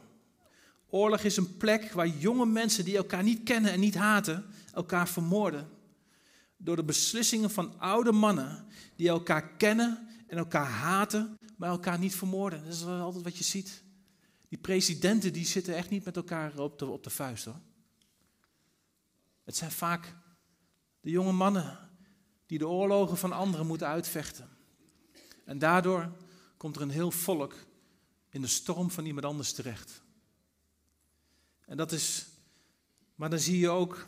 Oorlog is een plek waar jonge mensen die elkaar niet kennen en niet haten, elkaar vermoorden. Door de beslissingen van oude mannen die elkaar kennen en elkaar haten, maar elkaar niet vermoorden. Dat is altijd wat je ziet. Die presidenten die zitten echt niet met elkaar op de, op de vuist hoor. Het zijn vaak de jonge mannen die de oorlogen van anderen moeten uitvechten. En daardoor komt er een heel volk in de storm van iemand anders terecht. En dat is, maar dan zie je ook,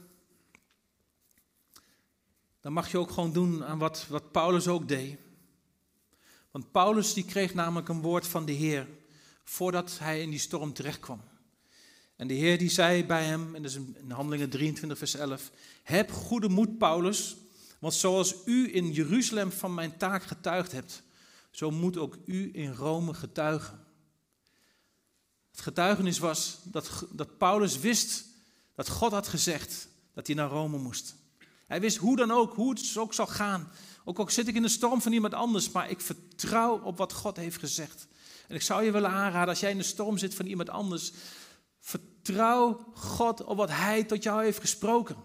dan mag je ook gewoon doen aan wat, wat Paulus ook deed. Want Paulus die kreeg namelijk een woord van de Heer voordat hij in die storm terecht kwam. En de Heer die zei bij hem, en dat is in Handelingen 23 vers 11, heb goede moed Paulus, want zoals u in Jeruzalem van mijn taak getuigd hebt, zo moet ook u in Rome getuigen. Het getuigenis was dat, dat Paulus wist dat God had gezegd dat hij naar Rome moest. Hij wist hoe dan ook, hoe het ook zou gaan. Ook al zit ik in de storm van iemand anders, maar ik vertrouw op wat God heeft gezegd. En ik zou je willen aanraden, als jij in de storm zit van iemand anders, vertrouw God op wat Hij tot jou heeft gesproken.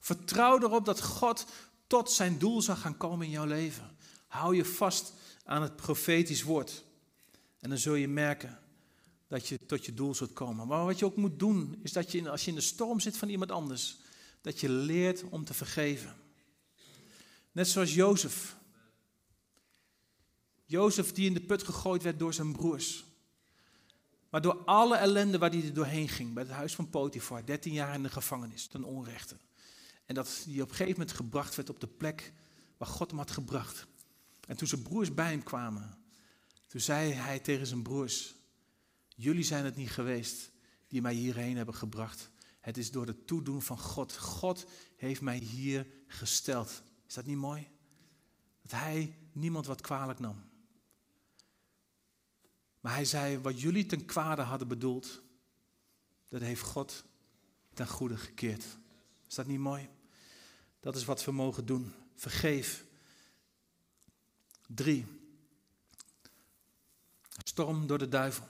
Vertrouw erop dat God tot zijn doel zal gaan komen in jouw leven. Hou je vast aan het profetisch woord. En dan zul je merken dat je tot je doel zult komen. Maar wat je ook moet doen, is dat je als je in de storm zit van iemand anders, dat je leert om te vergeven. Net zoals Jozef. Jozef die in de put gegooid werd door zijn broers. Maar door alle ellende waar hij er doorheen ging, bij het huis van Potifar, 13 jaar in de gevangenis, ten onrechte. En dat hij op een gegeven moment gebracht werd op de plek waar God hem had gebracht. En toen zijn broers bij hem kwamen, toen zei hij tegen zijn broers, jullie zijn het niet geweest die mij hierheen hebben gebracht. Het is door het toedoen van God. God heeft mij hier gesteld. Is dat niet mooi? Dat hij niemand wat kwalijk nam. Maar hij zei, wat jullie ten kwade hadden bedoeld, dat heeft God ten goede gekeerd. Is dat niet mooi? Dat is wat we mogen doen. Vergeef. Drie. Storm door de duivel.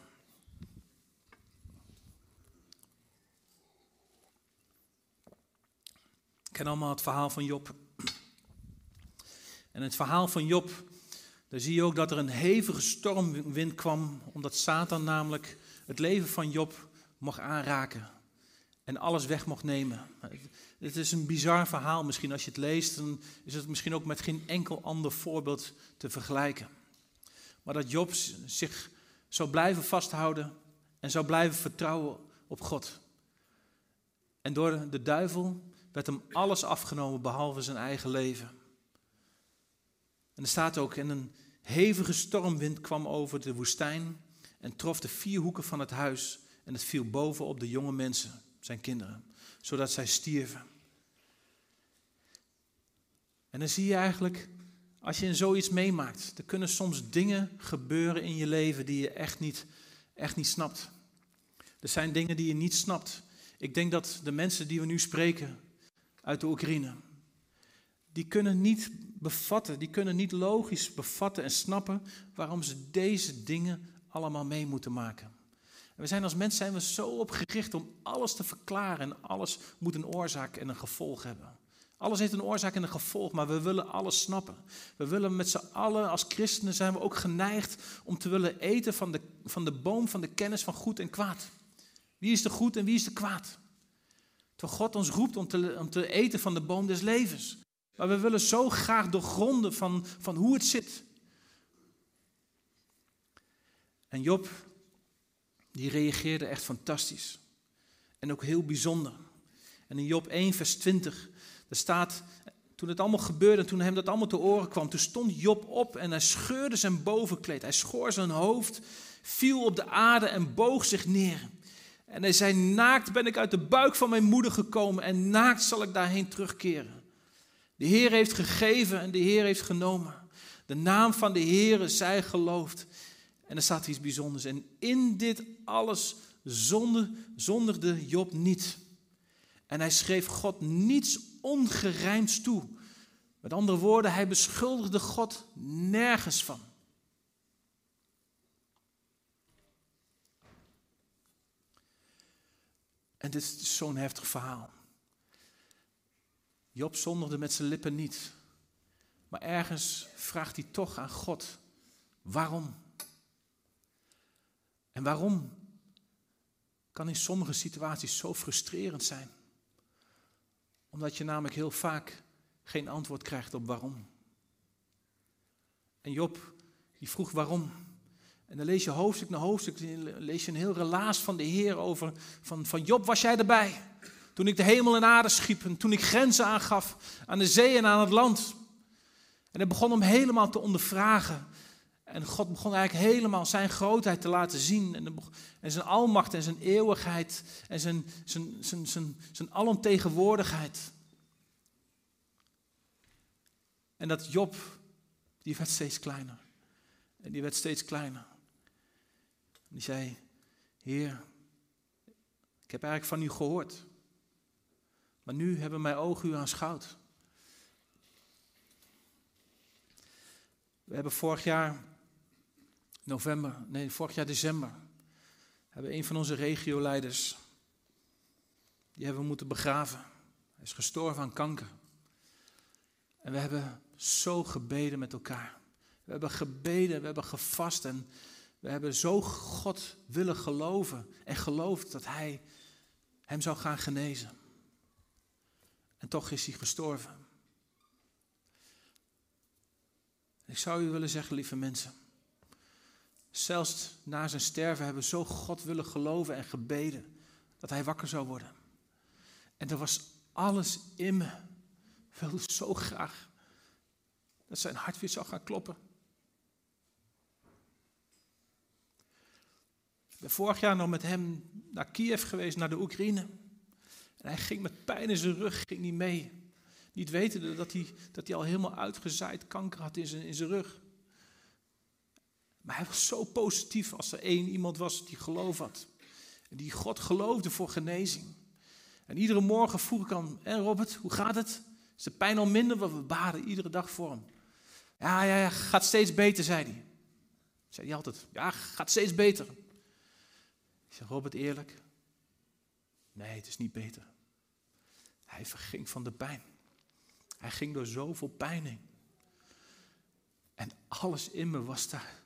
Ik ken allemaal het verhaal van Job. En het verhaal van Job, daar zie je ook dat er een hevige stormwind kwam, omdat Satan namelijk het leven van Job mocht aanraken en alles weg mocht nemen. Het is een bizar verhaal misschien. Als je het leest, dan is het misschien ook met geen enkel ander voorbeeld te vergelijken. Maar dat Job zich zou blijven vasthouden en zou blijven vertrouwen op God. En door de duivel werd hem alles afgenomen behalve zijn eigen leven. En er staat ook, en een hevige stormwind kwam over de woestijn en trof de vier hoeken van het huis en het viel boven op de jonge mensen, zijn kinderen, zodat zij stierven. En dan zie je eigenlijk, als je in zoiets meemaakt, er kunnen soms dingen gebeuren in je leven die je echt niet, echt niet snapt. Er zijn dingen die je niet snapt. Ik denk dat de mensen die we nu spreken uit de Oekraïne, die kunnen niet bevatten, die kunnen niet logisch bevatten en snappen waarom ze deze dingen allemaal mee moeten maken. En we zijn als mens zijn we zo opgericht om alles te verklaren en alles moet een oorzaak en een gevolg hebben. Alles heeft een oorzaak en een gevolg, maar we willen alles snappen. We willen met z'n allen, als christenen zijn we ook geneigd om te willen eten van de, van de boom van de kennis van goed en kwaad. Wie is de goed en wie is de kwaad? Terwijl God ons roept om te, om te eten van de boom des levens. Maar we willen zo graag doorgronden van, van hoe het zit. En Job, die reageerde echt fantastisch. En ook heel bijzonder. En in Job 1, vers 20, daar staat, toen het allemaal gebeurde en toen hem dat allemaal te oren kwam, toen stond Job op en hij scheurde zijn bovenkleed. Hij schoor zijn hoofd, viel op de aarde en boog zich neer. En hij zei, naakt ben ik uit de buik van mijn moeder gekomen en naakt zal ik daarheen terugkeren. De Heer heeft gegeven en de Heer heeft genomen. De naam van de Heer zij geloofd. En er staat iets bijzonders. En in dit alles zonder, zonderde Job niet. En hij schreef God niets ongerijmds toe. Met andere woorden, hij beschuldigde God nergens van. En dit is zo'n heftig verhaal. Job zondigde met zijn lippen niet. Maar ergens vraagt hij toch aan God: waarom? En waarom kan in sommige situaties zo frustrerend zijn? Omdat je namelijk heel vaak geen antwoord krijgt op waarom. En Job, die vroeg waarom. En dan lees je hoofdstuk na hoofdstuk, lees je een heel relaas van de Heer over, van, van Job was jij erbij. Toen ik de hemel en aarde schiep en toen ik grenzen aangaf aan de zee en aan het land. En hij begon hem helemaal te ondervragen. En God begon eigenlijk helemaal zijn grootheid te laten zien. En, en zijn almacht en zijn eeuwigheid en zijn, zijn, zijn, zijn, zijn alomtegenwoordigheid. En dat Job, die werd steeds kleiner. En die werd steeds kleiner. Die zei, Heer, ik heb eigenlijk van u gehoord. Maar nu hebben mijn ogen u aanschouwd. We hebben vorig jaar november, nee, vorig jaar december, hebben een van onze regioleiders, die hebben we moeten begraven. Hij is gestorven aan kanker. En we hebben zo gebeden met elkaar. We hebben gebeden, we hebben gevast en we hebben zo God willen geloven en geloofd dat Hij hem zou gaan genezen. En toch is hij gestorven. Ik zou u willen zeggen, lieve mensen, zelfs na zijn sterven hebben we zo God willen geloven en gebeden dat hij wakker zou worden. En er was alles in me. Wilde zo graag dat zijn hart weer zou gaan kloppen. Ik ben vorig jaar nog met hem naar Kiev geweest, naar de Oekraïne. En hij ging met pijn in zijn rug, ging niet mee. Niet wetende dat hij, dat hij al helemaal uitgezaaid kanker had in zijn, in zijn rug. Maar hij was zo positief als er één iemand was die geloof had. En die God geloofde voor genezing. En iedere morgen vroeg ik aan, en Robert, hoe gaat het? Is de pijn al minder? Want we baden iedere dag voor hem. Ja, ja, ja, gaat steeds beter, zei hij. Zei hij altijd, ja, gaat steeds beter. Ik zeg, Robert, eerlijk? Nee, het is niet beter. Hij verging van de pijn. Hij ging door zoveel pijn heen. En alles in me was daar.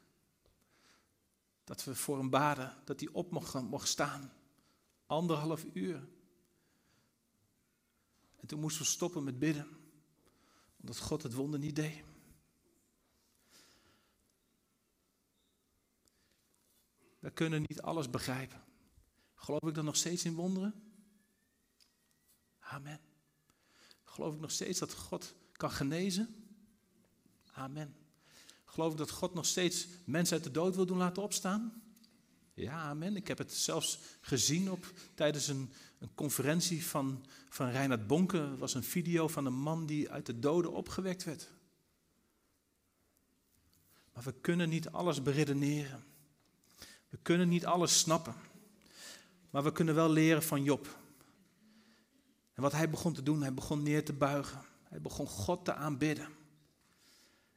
Dat we voor hem baden, dat hij op mocht, mocht staan. Anderhalf uur. En toen moesten we stoppen met bidden. Omdat God het wonder niet deed. We kunnen niet alles begrijpen. Geloof ik dan nog steeds in wonderen? Amen. Geloof ik nog steeds dat God kan genezen? Amen. Geloof ik dat God nog steeds mensen uit de dood wil doen laten opstaan? Ja, amen. Ik heb het zelfs gezien op, tijdens een, een conferentie van, van Reinhard Bonke. Was een video van een man die uit de doden opgewekt werd. Maar we kunnen niet alles beredeneren. We kunnen niet alles snappen. Maar we kunnen wel leren van Job. En wat hij begon te doen, hij begon neer te buigen. Hij begon God te aanbidden.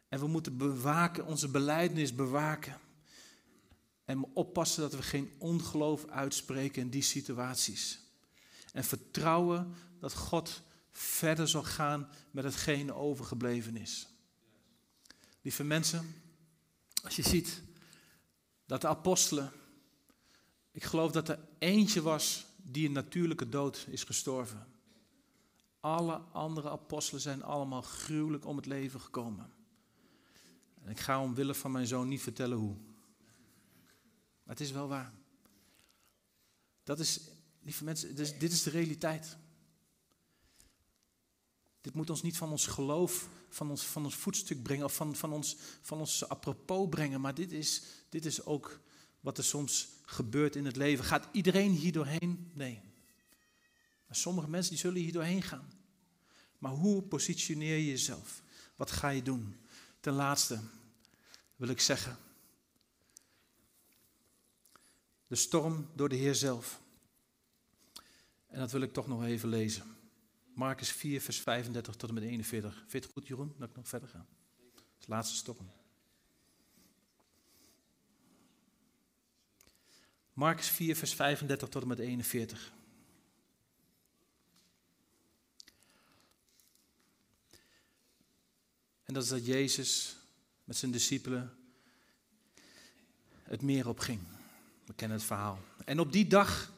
En we moeten bewaken, onze beleidnis bewaken. En oppassen dat we geen ongeloof uitspreken in die situaties. En vertrouwen dat God verder zal gaan met hetgeen overgebleven is. Lieve mensen, als je ziet dat de apostelen, ik geloof dat er eentje was die een natuurlijke dood is gestorven. Alle andere apostelen zijn allemaal gruwelijk om het leven gekomen. En ik ga omwille van mijn zoon niet vertellen hoe. Maar het is wel waar. Dat is, lieve mensen, dit is de realiteit. Dit moet ons niet van ons geloof, van ons, van ons voetstuk brengen of van, van, ons, van ons apropos brengen, maar dit is, dit is ook wat er soms gebeurt in het leven. Gaat iedereen hier doorheen? Nee. Sommige mensen die zullen hier doorheen gaan. Maar hoe positioneer je jezelf? Wat ga je doen? Ten laatste wil ik zeggen, de storm door de Heer zelf. En dat wil ik toch nog even lezen. Marcus 4, vers 35 tot en met 41. Vind je het goed, Jeroen, dat ik nog verder ga? Dat is de laatste storm. Marcus 4, vers 35 tot en met 41. En dat is dat Jezus met zijn discipelen het meer op ging. We kennen het verhaal. En op die dag,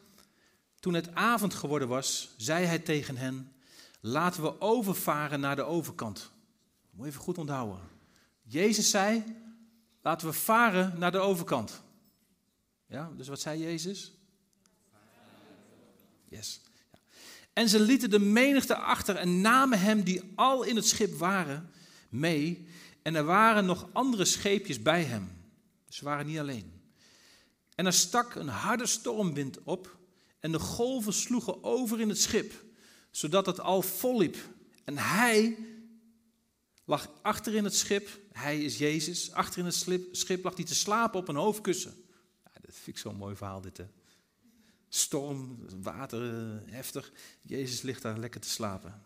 toen het avond geworden was, zei hij tegen hen: Laten we overvaren naar de overkant. Moet je even goed onthouden. Jezus zei: Laten we varen naar de overkant. Ja, dus wat zei Jezus? Yes. En ze lieten de menigte achter en namen hem die al in het schip waren mee. En er waren nog andere scheepjes bij hem. Ze waren niet alleen. En er stak een harde stormwind op en de golven sloegen over in het schip, zodat het al volliep. En hij lag achter in het schip, hij is Jezus, achter in het schip lag hij te slapen op een hoofdkussen. Ja, dat vind ik zo'n mooi verhaal dit. Storm, water, eh, heftig. Jezus ligt daar lekker te slapen.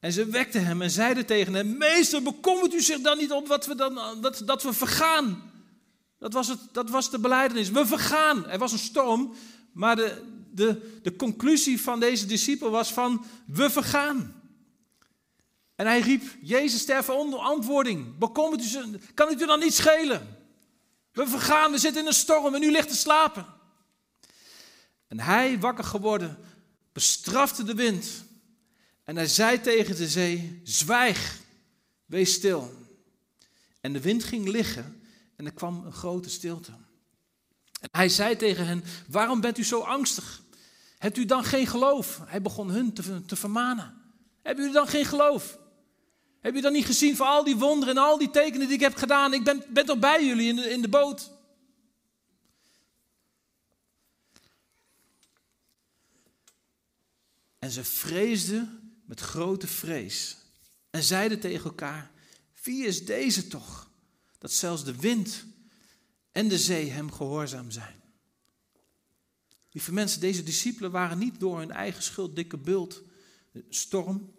En ze wekten hem en zeiden tegen hem: Meester, bekommert u zich dan niet om wat we dan, dat, dat we vergaan? Dat was, het, dat was de beleidenis. We vergaan. Er was een storm, maar de, de, de conclusie van deze discipel was van, we vergaan. En hij riep, Jezus sterven onder antwoording. Bekommert u, kan het u dan niet schelen? We vergaan, we zitten in een storm en u ligt te slapen. En hij, wakker geworden, bestrafte de wind. En hij zei tegen de zee, zwijg, wees stil. En de wind ging liggen en er kwam een grote stilte. En hij zei tegen hen: Waarom bent u zo angstig? Hebt u dan geen geloof? Hij begon hun te, te vermanen. Hebben u dan geen geloof? Heb je dan niet gezien van al die wonderen en al die tekenen die ik heb gedaan? Ik ben, ben toch bij jullie in in de boot? En ze vreesden met grote vrees en zeiden tegen elkaar: Wie is deze toch? dat zelfs de wind en de zee hem gehoorzaam zijn. Lieve mensen, deze discipelen waren niet door hun eigen schuld dikke bult, storm,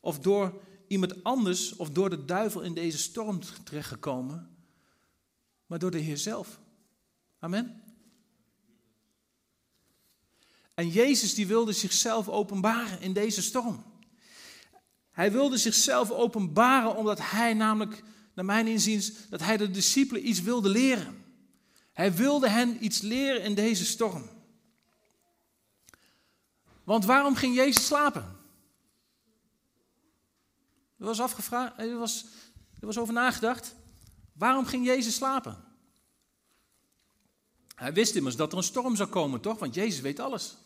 of door iemand anders of door de duivel in deze storm terechtgekomen, maar door de Heer zelf. Amen. En Jezus die wilde zichzelf openbaren in deze storm. Hij wilde zichzelf openbaren omdat hij namelijk naar mijn inziens, dat hij de discipelen iets wilde leren. Hij wilde hen iets leren in deze storm. Want waarom ging Jezus slapen? Er was afgevraagd, er was, er was over nagedacht. Waarom ging Jezus slapen? Hij wist immers dat er een storm zou komen, toch? Want Jezus weet alles.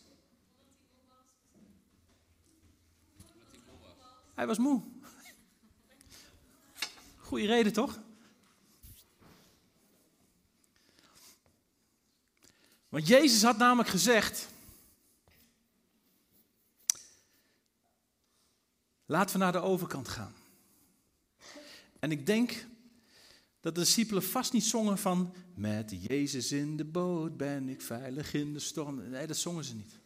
Hij was moe. Goede reden toch? Want Jezus had namelijk gezegd: Laten we naar de overkant gaan. En ik denk dat de discipelen vast niet zongen van met Jezus in de boot ben ik veilig in de storm. Nee, dat zongen ze niet.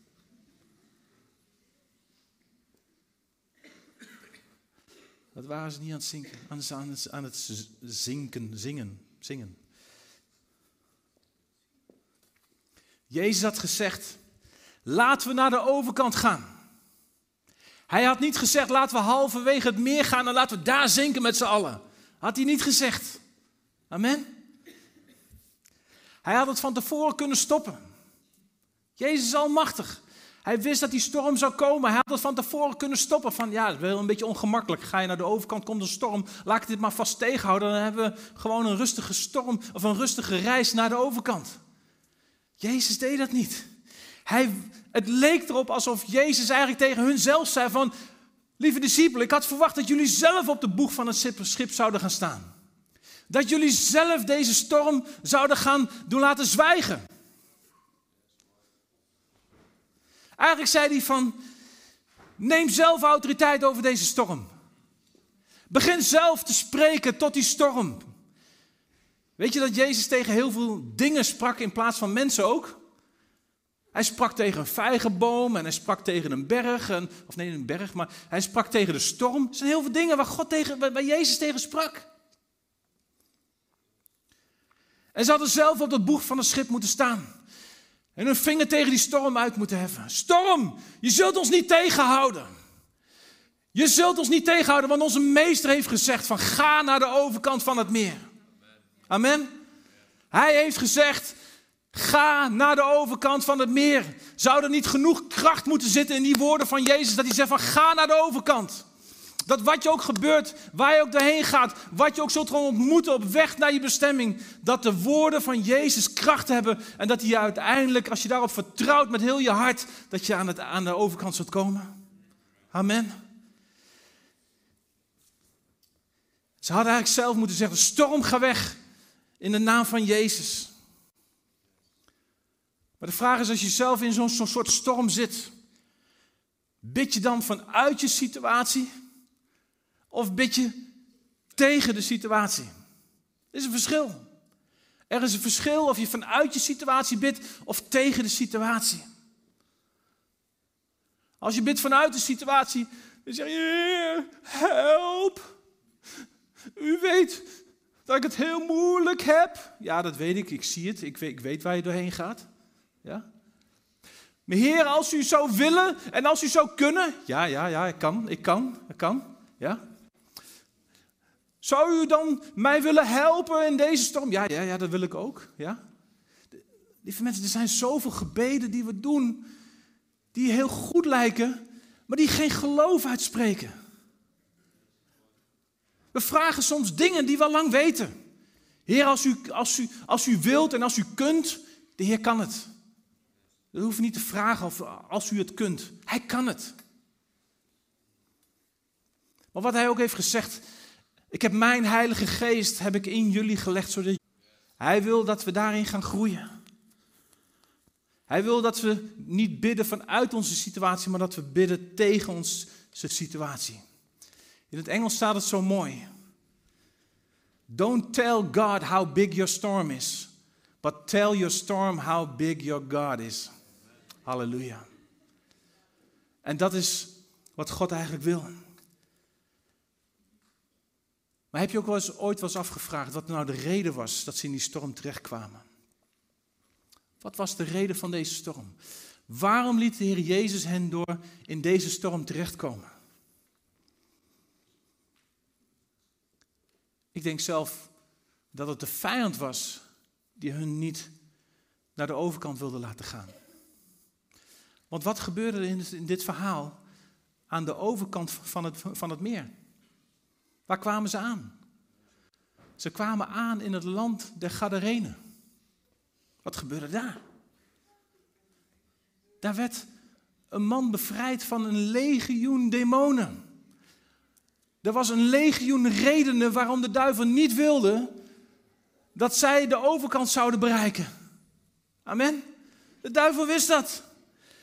Dat waren ze niet aan het zinken, aan het, aan het zinken, zingen, zingen. Jezus had gezegd, laten we naar de overkant gaan. Hij had niet gezegd, laten we halverwege het meer gaan en laten we daar zinken met z'n allen. Had hij niet gezegd. Amen. Hij had het van tevoren kunnen stoppen. Jezus is almachtig. Hij wist dat die storm zou komen. Hij had het van tevoren kunnen stoppen. Van ja, het is wel een beetje ongemakkelijk. Ga je naar de overkant, komt een storm. Laat ik dit maar vast tegenhouden. Dan hebben we gewoon een rustige storm of een rustige reis naar de overkant. Jezus deed dat niet. Hij, het leek erop alsof Jezus eigenlijk tegen hun zelf zei van... Lieve discipelen, ik had verwacht dat jullie zelf op de boeg van het schip zouden gaan staan. Dat jullie zelf deze storm zouden gaan doen laten zwijgen. Eigenlijk zei hij van, neem zelf autoriteit over deze storm. Begin zelf te spreken tot die storm. Weet je dat Jezus tegen heel veel dingen sprak in plaats van mensen ook? Hij sprak tegen een vijgenboom en hij sprak tegen een berg, en, of nee, een berg, maar hij sprak tegen de storm. Er zijn heel veel dingen waar, God tegen, waar Jezus tegen sprak. En ze hadden zelf op dat boeg van het schip moeten staan. En hun vinger tegen die storm uit moeten heffen. Storm, je zult ons niet tegenhouden. Je zult ons niet tegenhouden, want onze meester heeft gezegd van ga naar de overkant van het meer. Amen. Hij heeft gezegd, ga naar de overkant van het meer. Zou er niet genoeg kracht moeten zitten in die woorden van Jezus, dat hij zegt van ga naar de overkant. Dat wat je ook gebeurt, waar je ook doorheen gaat, wat je ook zult ontmoeten op weg naar je bestemming, dat de woorden van Jezus kracht hebben en dat hij uiteindelijk, als je daarop vertrouwt met heel je hart, dat je aan, het, aan de overkant zult komen. Amen. Ze hadden eigenlijk zelf moeten zeggen, storm ga weg in de naam van Jezus. Maar de vraag is, als je zelf in zo'n soort storm zit, bid je dan vanuit je situatie? Of bid je tegen de situatie? Er is een verschil. Er is een verschil of je vanuit je situatie bidt of tegen de situatie. Als je bidt vanuit de situatie, dan zeg je, help. U weet dat ik het heel moeilijk heb. Ja, dat weet ik, ik zie het, ik weet, ik weet waar je doorheen gaat. Ja? Maar Heer, als u zou willen en als u zou kunnen. Ja, ja, ja, ik kan, ik kan, ik kan. Ja? Zou u dan mij willen helpen in deze storm? Ja, ja, ja, dat wil ik ook. Ja? Lieve mensen, er zijn zoveel gebeden die we doen, die heel goed lijken, maar die geen geloof uitspreken. We vragen soms dingen die we al lang weten. Heer, als u, als, u, als u wilt en als u kunt, de Heer kan het. We hoeven niet te vragen of als u het kunt. Hij kan het. Maar wat hij ook heeft gezegd, ik heb mijn heilige geest heb ik in jullie gelegd, zodat hij wil dat we daarin gaan groeien. Hij wil dat we niet bidden vanuit onze situatie, maar dat we bidden tegen onze situatie. In het Engels staat het zo mooi. Don't tell God how big your storm is, but tell your storm how big your God is. Halleluja. En dat is wat God eigenlijk wil. Maar heb je ook wel eens, ooit eens afgevraagd wat nou de reden was dat ze in die storm terechtkwamen? Wat was de reden van deze storm? Waarom liet de Heer Jezus hen door in deze storm terechtkomen? Ik denk zelf dat het de vijand was die hun niet naar de overkant wilde laten gaan. Want wat gebeurde er in dit verhaal aan de overkant van het, van het meer? Waar kwamen ze aan? Ze kwamen aan in het land der Gadarenen. Wat gebeurde daar? Daar werd een man bevrijd van een legioen demonen. Er was een legioen redenen waarom de duivel niet wilde dat zij de overkant zouden bereiken. Amen. De duivel wist dat.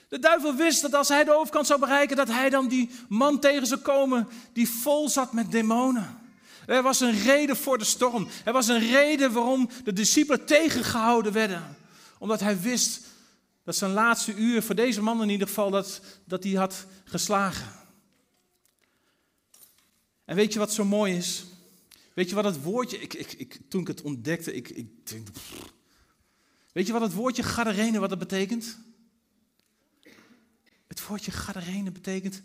De duivel wist dat als hij de overkant zou bereiken, dat hij dan die man tegen zou komen die vol zat met demonen. Er was een reden voor de storm. Er was een reden waarom de discipelen tegengehouden werden. Omdat hij wist dat zijn laatste uur, voor deze man in ieder geval, dat, dat hij had geslagen. En weet je wat zo mooi is? Weet je wat het woordje, ik, ik, ik, toen ik het ontdekte, ik, ik Weet je wat het woordje gadarene, wat het betekent? Woordje gadarene betekent,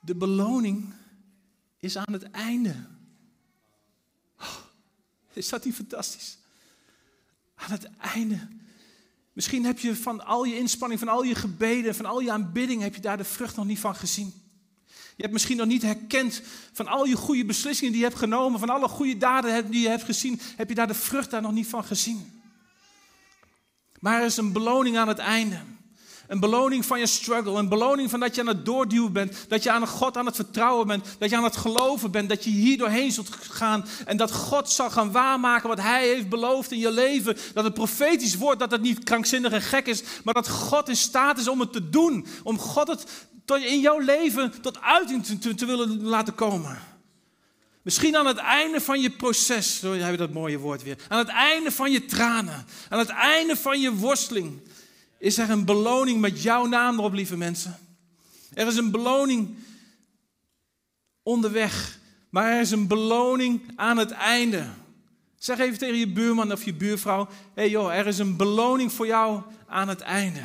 de beloning is aan het einde. Oh, is dat niet fantastisch? Aan het einde. Misschien heb je van al je inspanning, van al je gebeden, van al je aanbidding, heb je daar de vrucht nog niet van gezien. Je hebt misschien nog niet herkend van al je goede beslissingen die je hebt genomen, van alle goede daden die je hebt gezien, heb je daar de vrucht daar nog niet van gezien. Maar er is een beloning aan het einde. Een beloning van je struggle. Een beloning van dat je aan het doorduwen bent. Dat je aan God aan het vertrouwen bent. Dat je aan het geloven bent. Dat je hier doorheen zult gaan. En dat God zal gaan waarmaken wat Hij heeft beloofd in je leven. Dat het profetisch wordt. Dat het niet krankzinnig en gek is. Maar dat God in staat is om het te doen. Om God het in jouw leven tot uiting te, te willen laten komen. Misschien aan het einde van je proces, zo hebben we dat mooie woord weer. Aan het einde van je tranen, aan het einde van je worsteling, is er een beloning met jouw naam erop, lieve mensen. Er is een beloning onderweg, maar er is een beloning aan het einde. Zeg even tegen je buurman of je buurvrouw: hé hey joh, er is een beloning voor jou aan het einde.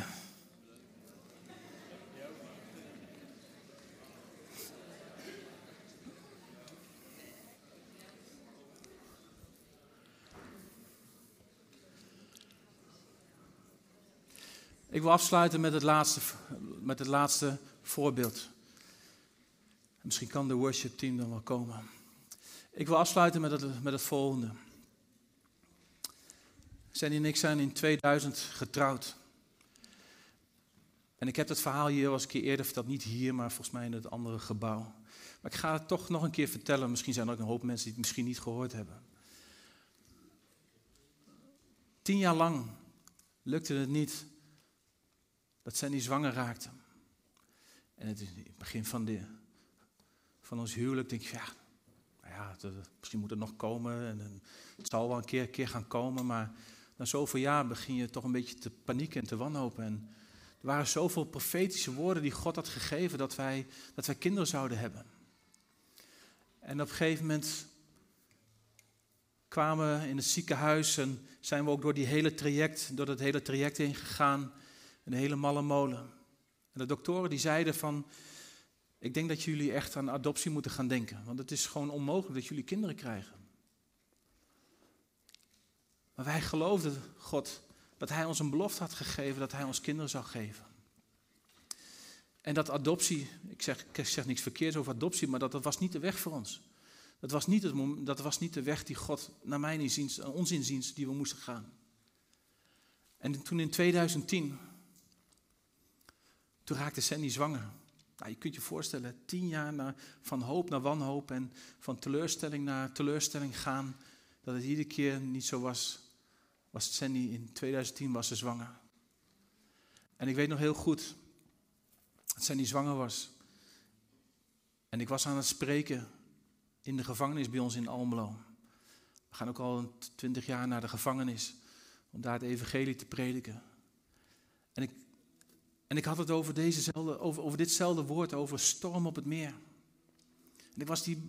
Ik wil afsluiten met het laatste, met het laatste voorbeeld. Misschien kan de worship team dan wel komen. Ik wil afsluiten met het, met het volgende. Sandy en ik zijn in 2000 getrouwd. En ik heb het verhaal hier al een keer eerder verteld. Niet hier, maar volgens mij in het andere gebouw. Maar ik ga het toch nog een keer vertellen. Misschien zijn er ook een hoop mensen die het misschien niet gehoord hebben. Tien jaar lang lukte het niet dat Sandy zwanger raakte. En het, is het begin van, de, van ons huwelijk denk je, ja, nou ja misschien moet het nog komen en, het zal wel een keer, keer gaan komen, maar na zoveel jaar begin je toch een beetje te panieken en te wanhopen. En er waren zoveel profetische woorden die God had gegeven dat wij, dat wij kinderen zouden hebben. En op een gegeven moment kwamen in het ziekenhuis en zijn we ook door die hele traject, door dat hele traject heen gegaan. Een hele malle molen. En de doktoren die zeiden van, ik denk dat jullie echt aan adoptie moeten gaan denken. Want het is gewoon onmogelijk dat jullie kinderen krijgen. Maar wij geloofden God dat Hij ons een belofte had gegeven dat Hij ons kinderen zou geven. En dat adoptie, ik zeg, ik zeg niks verkeerds over adoptie, maar dat, dat was niet de weg voor ons. Dat was niet, het, dat was niet de weg die God, naar mijn inziens, ons inziens, die we moesten gaan. En toen in 2010 toen raakte Sandy zwanger. Nou, je kunt je voorstellen, tien jaar van hoop naar wanhoop en van teleurstelling naar teleurstelling gaan, dat het iedere keer niet zo was. Was Sandy in 2010 was ze zwanger. En ik weet nog heel goed dat Sandy zwanger was. En ik was aan het spreken in de gevangenis bij ons in Almelo. We gaan ook al twintig jaar naar de gevangenis om daar het evangelie te prediken. En ik en ik had het over, dezezelfde, over, over ditzelfde woord, over storm op het meer. En ik was die,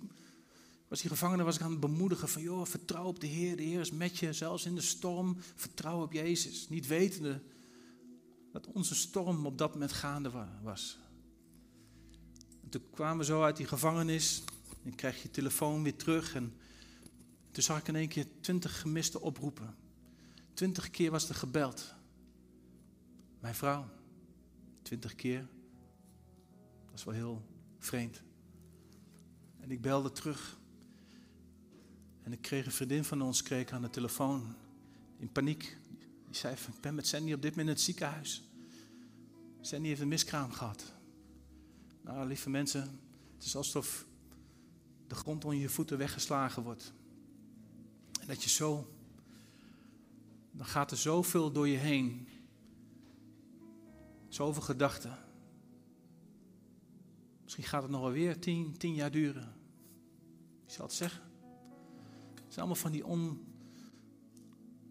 was die gevangene was ik aan het bemoedigen van, joh, vertrouw op de Heer. De Heer is met je, zelfs in de storm. Vertrouw op Jezus. Niet wetende dat onze storm op dat moment gaande was. En toen kwamen we zo uit die gevangenis. En kreeg je telefoon weer terug. En toen zag ik in één keer twintig gemiste oproepen. Twintig keer was er gebeld. Mijn vrouw. Twintig keer. Dat is wel heel vreemd. En ik belde terug. En ik kreeg een vriendin van ons kreeg aan de telefoon. In paniek. Die zei ik ben met Sandy op dit moment in het ziekenhuis. Sandy heeft een miskraam gehad. Nou, lieve mensen, het is alsof de grond onder je voeten weggeslagen wordt. En dat je zo, dan gaat er zoveel door je heen. Zoveel gedachten. Misschien gaat het nog wel weer tien, tien jaar duren. Wie zal het zeggen? Het zijn allemaal van die on,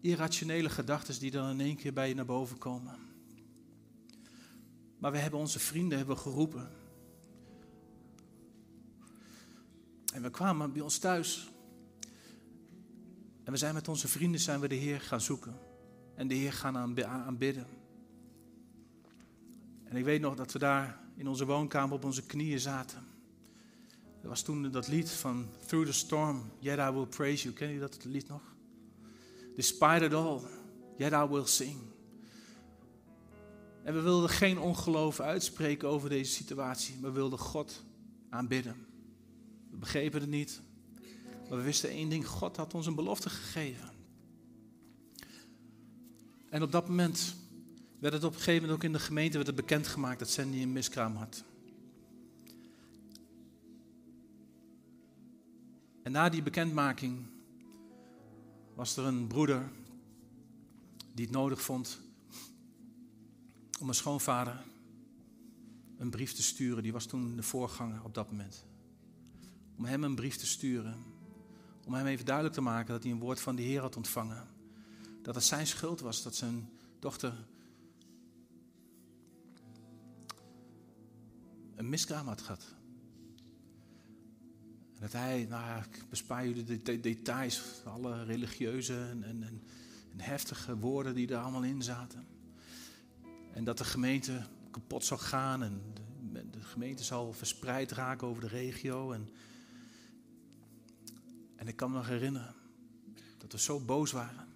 irrationele gedachten die dan in één keer bij je naar boven komen. Maar we hebben onze vrienden hebben geroepen. En we kwamen bij ons thuis. En we zijn met onze vrienden zijn we de Heer gaan zoeken. En de Heer gaan aanbidden. En ik weet nog dat we daar in onze woonkamer op onze knieën zaten. Er was toen dat lied van Through the Storm, Yet I Will Praise You. Ken je dat lied nog? Despite it all, Yet I Will Sing. En we wilden geen ongeloof uitspreken over deze situatie. We wilden God aanbidden. We begrepen het niet. Maar we wisten één ding. God had ons een belofte gegeven. En op dat moment werd het op een gegeven moment ook in de gemeente werd het bekendgemaakt dat Sandy een miskraam had. En na die bekendmaking was er een broeder die het nodig vond om een schoonvader een brief te sturen. Die was toen de voorganger op dat moment. Om hem een brief te sturen. Om hem even duidelijk te maken dat hij een woord van de Heer had ontvangen. Dat het zijn schuld was dat zijn dochter een miskraam had gehad. En dat hij, nou ik bespaar jullie de, details, alle religieuze en, en, en, heftige woorden die er allemaal in zaten. En dat de gemeente kapot zou gaan en de, de gemeente zou verspreid raken over de regio. En, en ik kan me nog herinneren dat we zo boos waren.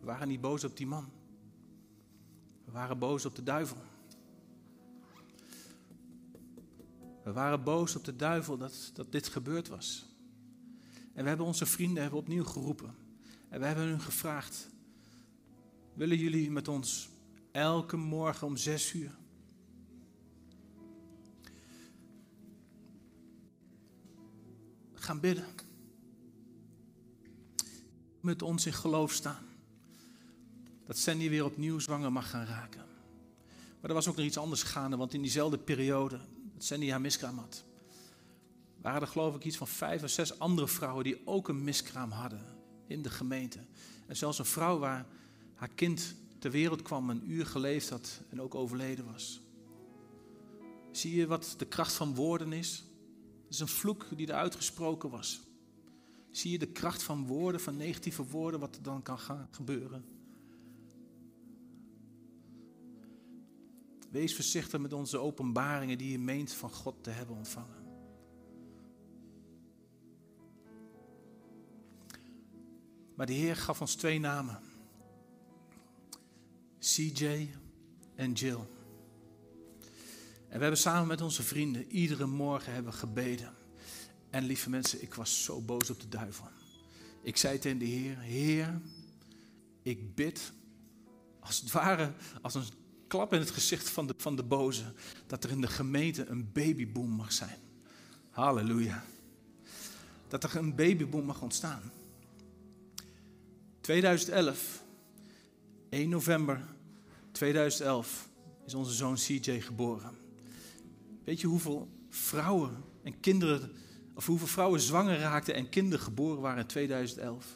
We waren niet boos op die man. We waren boos op de duivel. We waren boos op de duivel dat, dat dit gebeurd was. En we hebben onze vrienden hebben opnieuw geroepen. En we hebben hun gevraagd: willen jullie met ons elke morgen om zes uur gaan bidden? Met ons in geloof staan. Dat Sandy weer opnieuw zwanger mag gaan raken. Maar er was ook nog iets anders gaande, want in diezelfde periode Sandy haar miskraam had, waren er geloof ik iets van vijf of zes andere vrouwen die ook een miskraam hadden in de gemeente. En zelfs een vrouw waar haar kind ter wereld kwam, een uur geleefd had en ook overleden was. Zie je wat de kracht van woorden is? Het is een vloek die er uitgesproken was. Zie je de kracht van woorden, van negatieve woorden, wat er dan kan gaan gebeuren? Wees voorzichtig met onze openbaringen die je meent van God te hebben ontvangen. Maar de Heer gaf ons twee namen. CJ en Jill. En we hebben samen met onze vrienden iedere morgen hebben gebeden. En lieve mensen, ik was zo boos op de duivel. Ik zei tegen de Heer, Heer, ik bid als het ware als een klap in het gezicht van de, van de boze. Dat er in de gemeente een babyboom mag zijn. Halleluja. Dat er een babyboom mag ontstaan. 2011, 1 november 2011, is onze zoon CJ geboren. Weet je hoeveel vrouwen en kinderen, of hoeveel vrouwen zwanger raakten en kinderen geboren waren in 2011?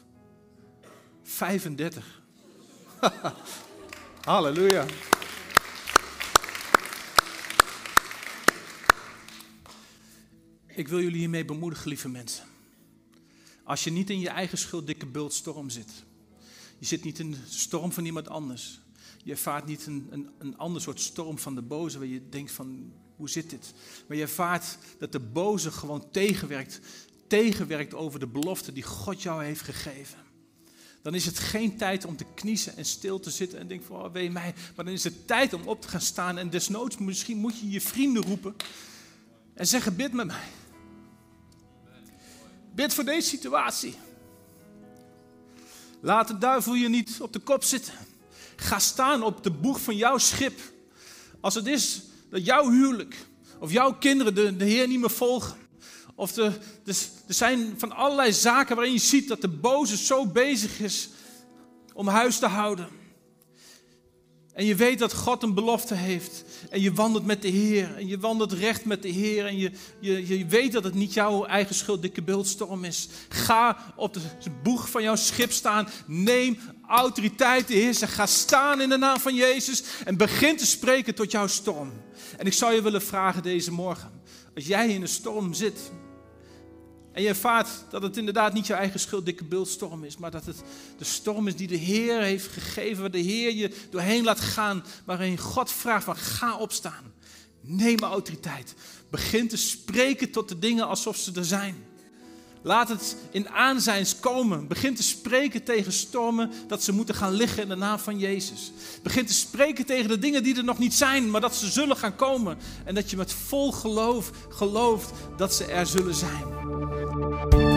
35. Halleluja. Ik wil jullie hiermee bemoedigen, lieve mensen. Als je niet in je eigen schuld dikke bult storm zit. Je zit niet in de storm van iemand anders. Je ervaart niet een, een, een ander soort storm van de boze waar je denkt van, hoe zit dit? Maar je ervaart dat de boze gewoon tegenwerkt. Tegenwerkt over de belofte die God jou heeft gegeven. Dan is het geen tijd om te kniezen en stil te zitten en denken van, oh, wee mij. Maar dan is het tijd om op te gaan staan en desnoods misschien moet je je vrienden roepen. En zeggen, bid met mij. Bid voor deze situatie. Laat de duivel je niet op de kop zitten. Ga staan op de boeg van jouw schip. Als het is dat jouw huwelijk of jouw kinderen de, de Heer niet meer volgen. Of de, er zijn van allerlei zaken waarin je ziet dat de boze zo bezig is om huis te houden. En je weet dat God een belofte heeft. En je wandelt met de Heer. En je wandelt recht met de Heer. En je, je, je weet dat het niet jouw eigen schuld, dikke beeldstorm is. Ga op de boeg van jouw schip staan. Neem autoriteit de Heer. Ga staan in de naam van Jezus. En begin te spreken tot jouw storm. En ik zou je willen vragen deze morgen. Als jij in een storm zit. En je ervaart dat het inderdaad niet je eigen schuld, dikke beeldstorm is, maar dat het de storm is die de Heer heeft gegeven, waar de Heer je doorheen laat gaan, waarin God vraagt van ga opstaan, neem autoriteit, begin te spreken tot de dingen alsof ze er zijn. Laat het in aanzijns komen. Begin te spreken tegen stormen dat ze moeten gaan liggen in de naam van Jezus. Begin te spreken tegen de dingen die er nog niet zijn, maar dat ze zullen gaan komen. En dat je met vol geloof gelooft dat ze er zullen zijn.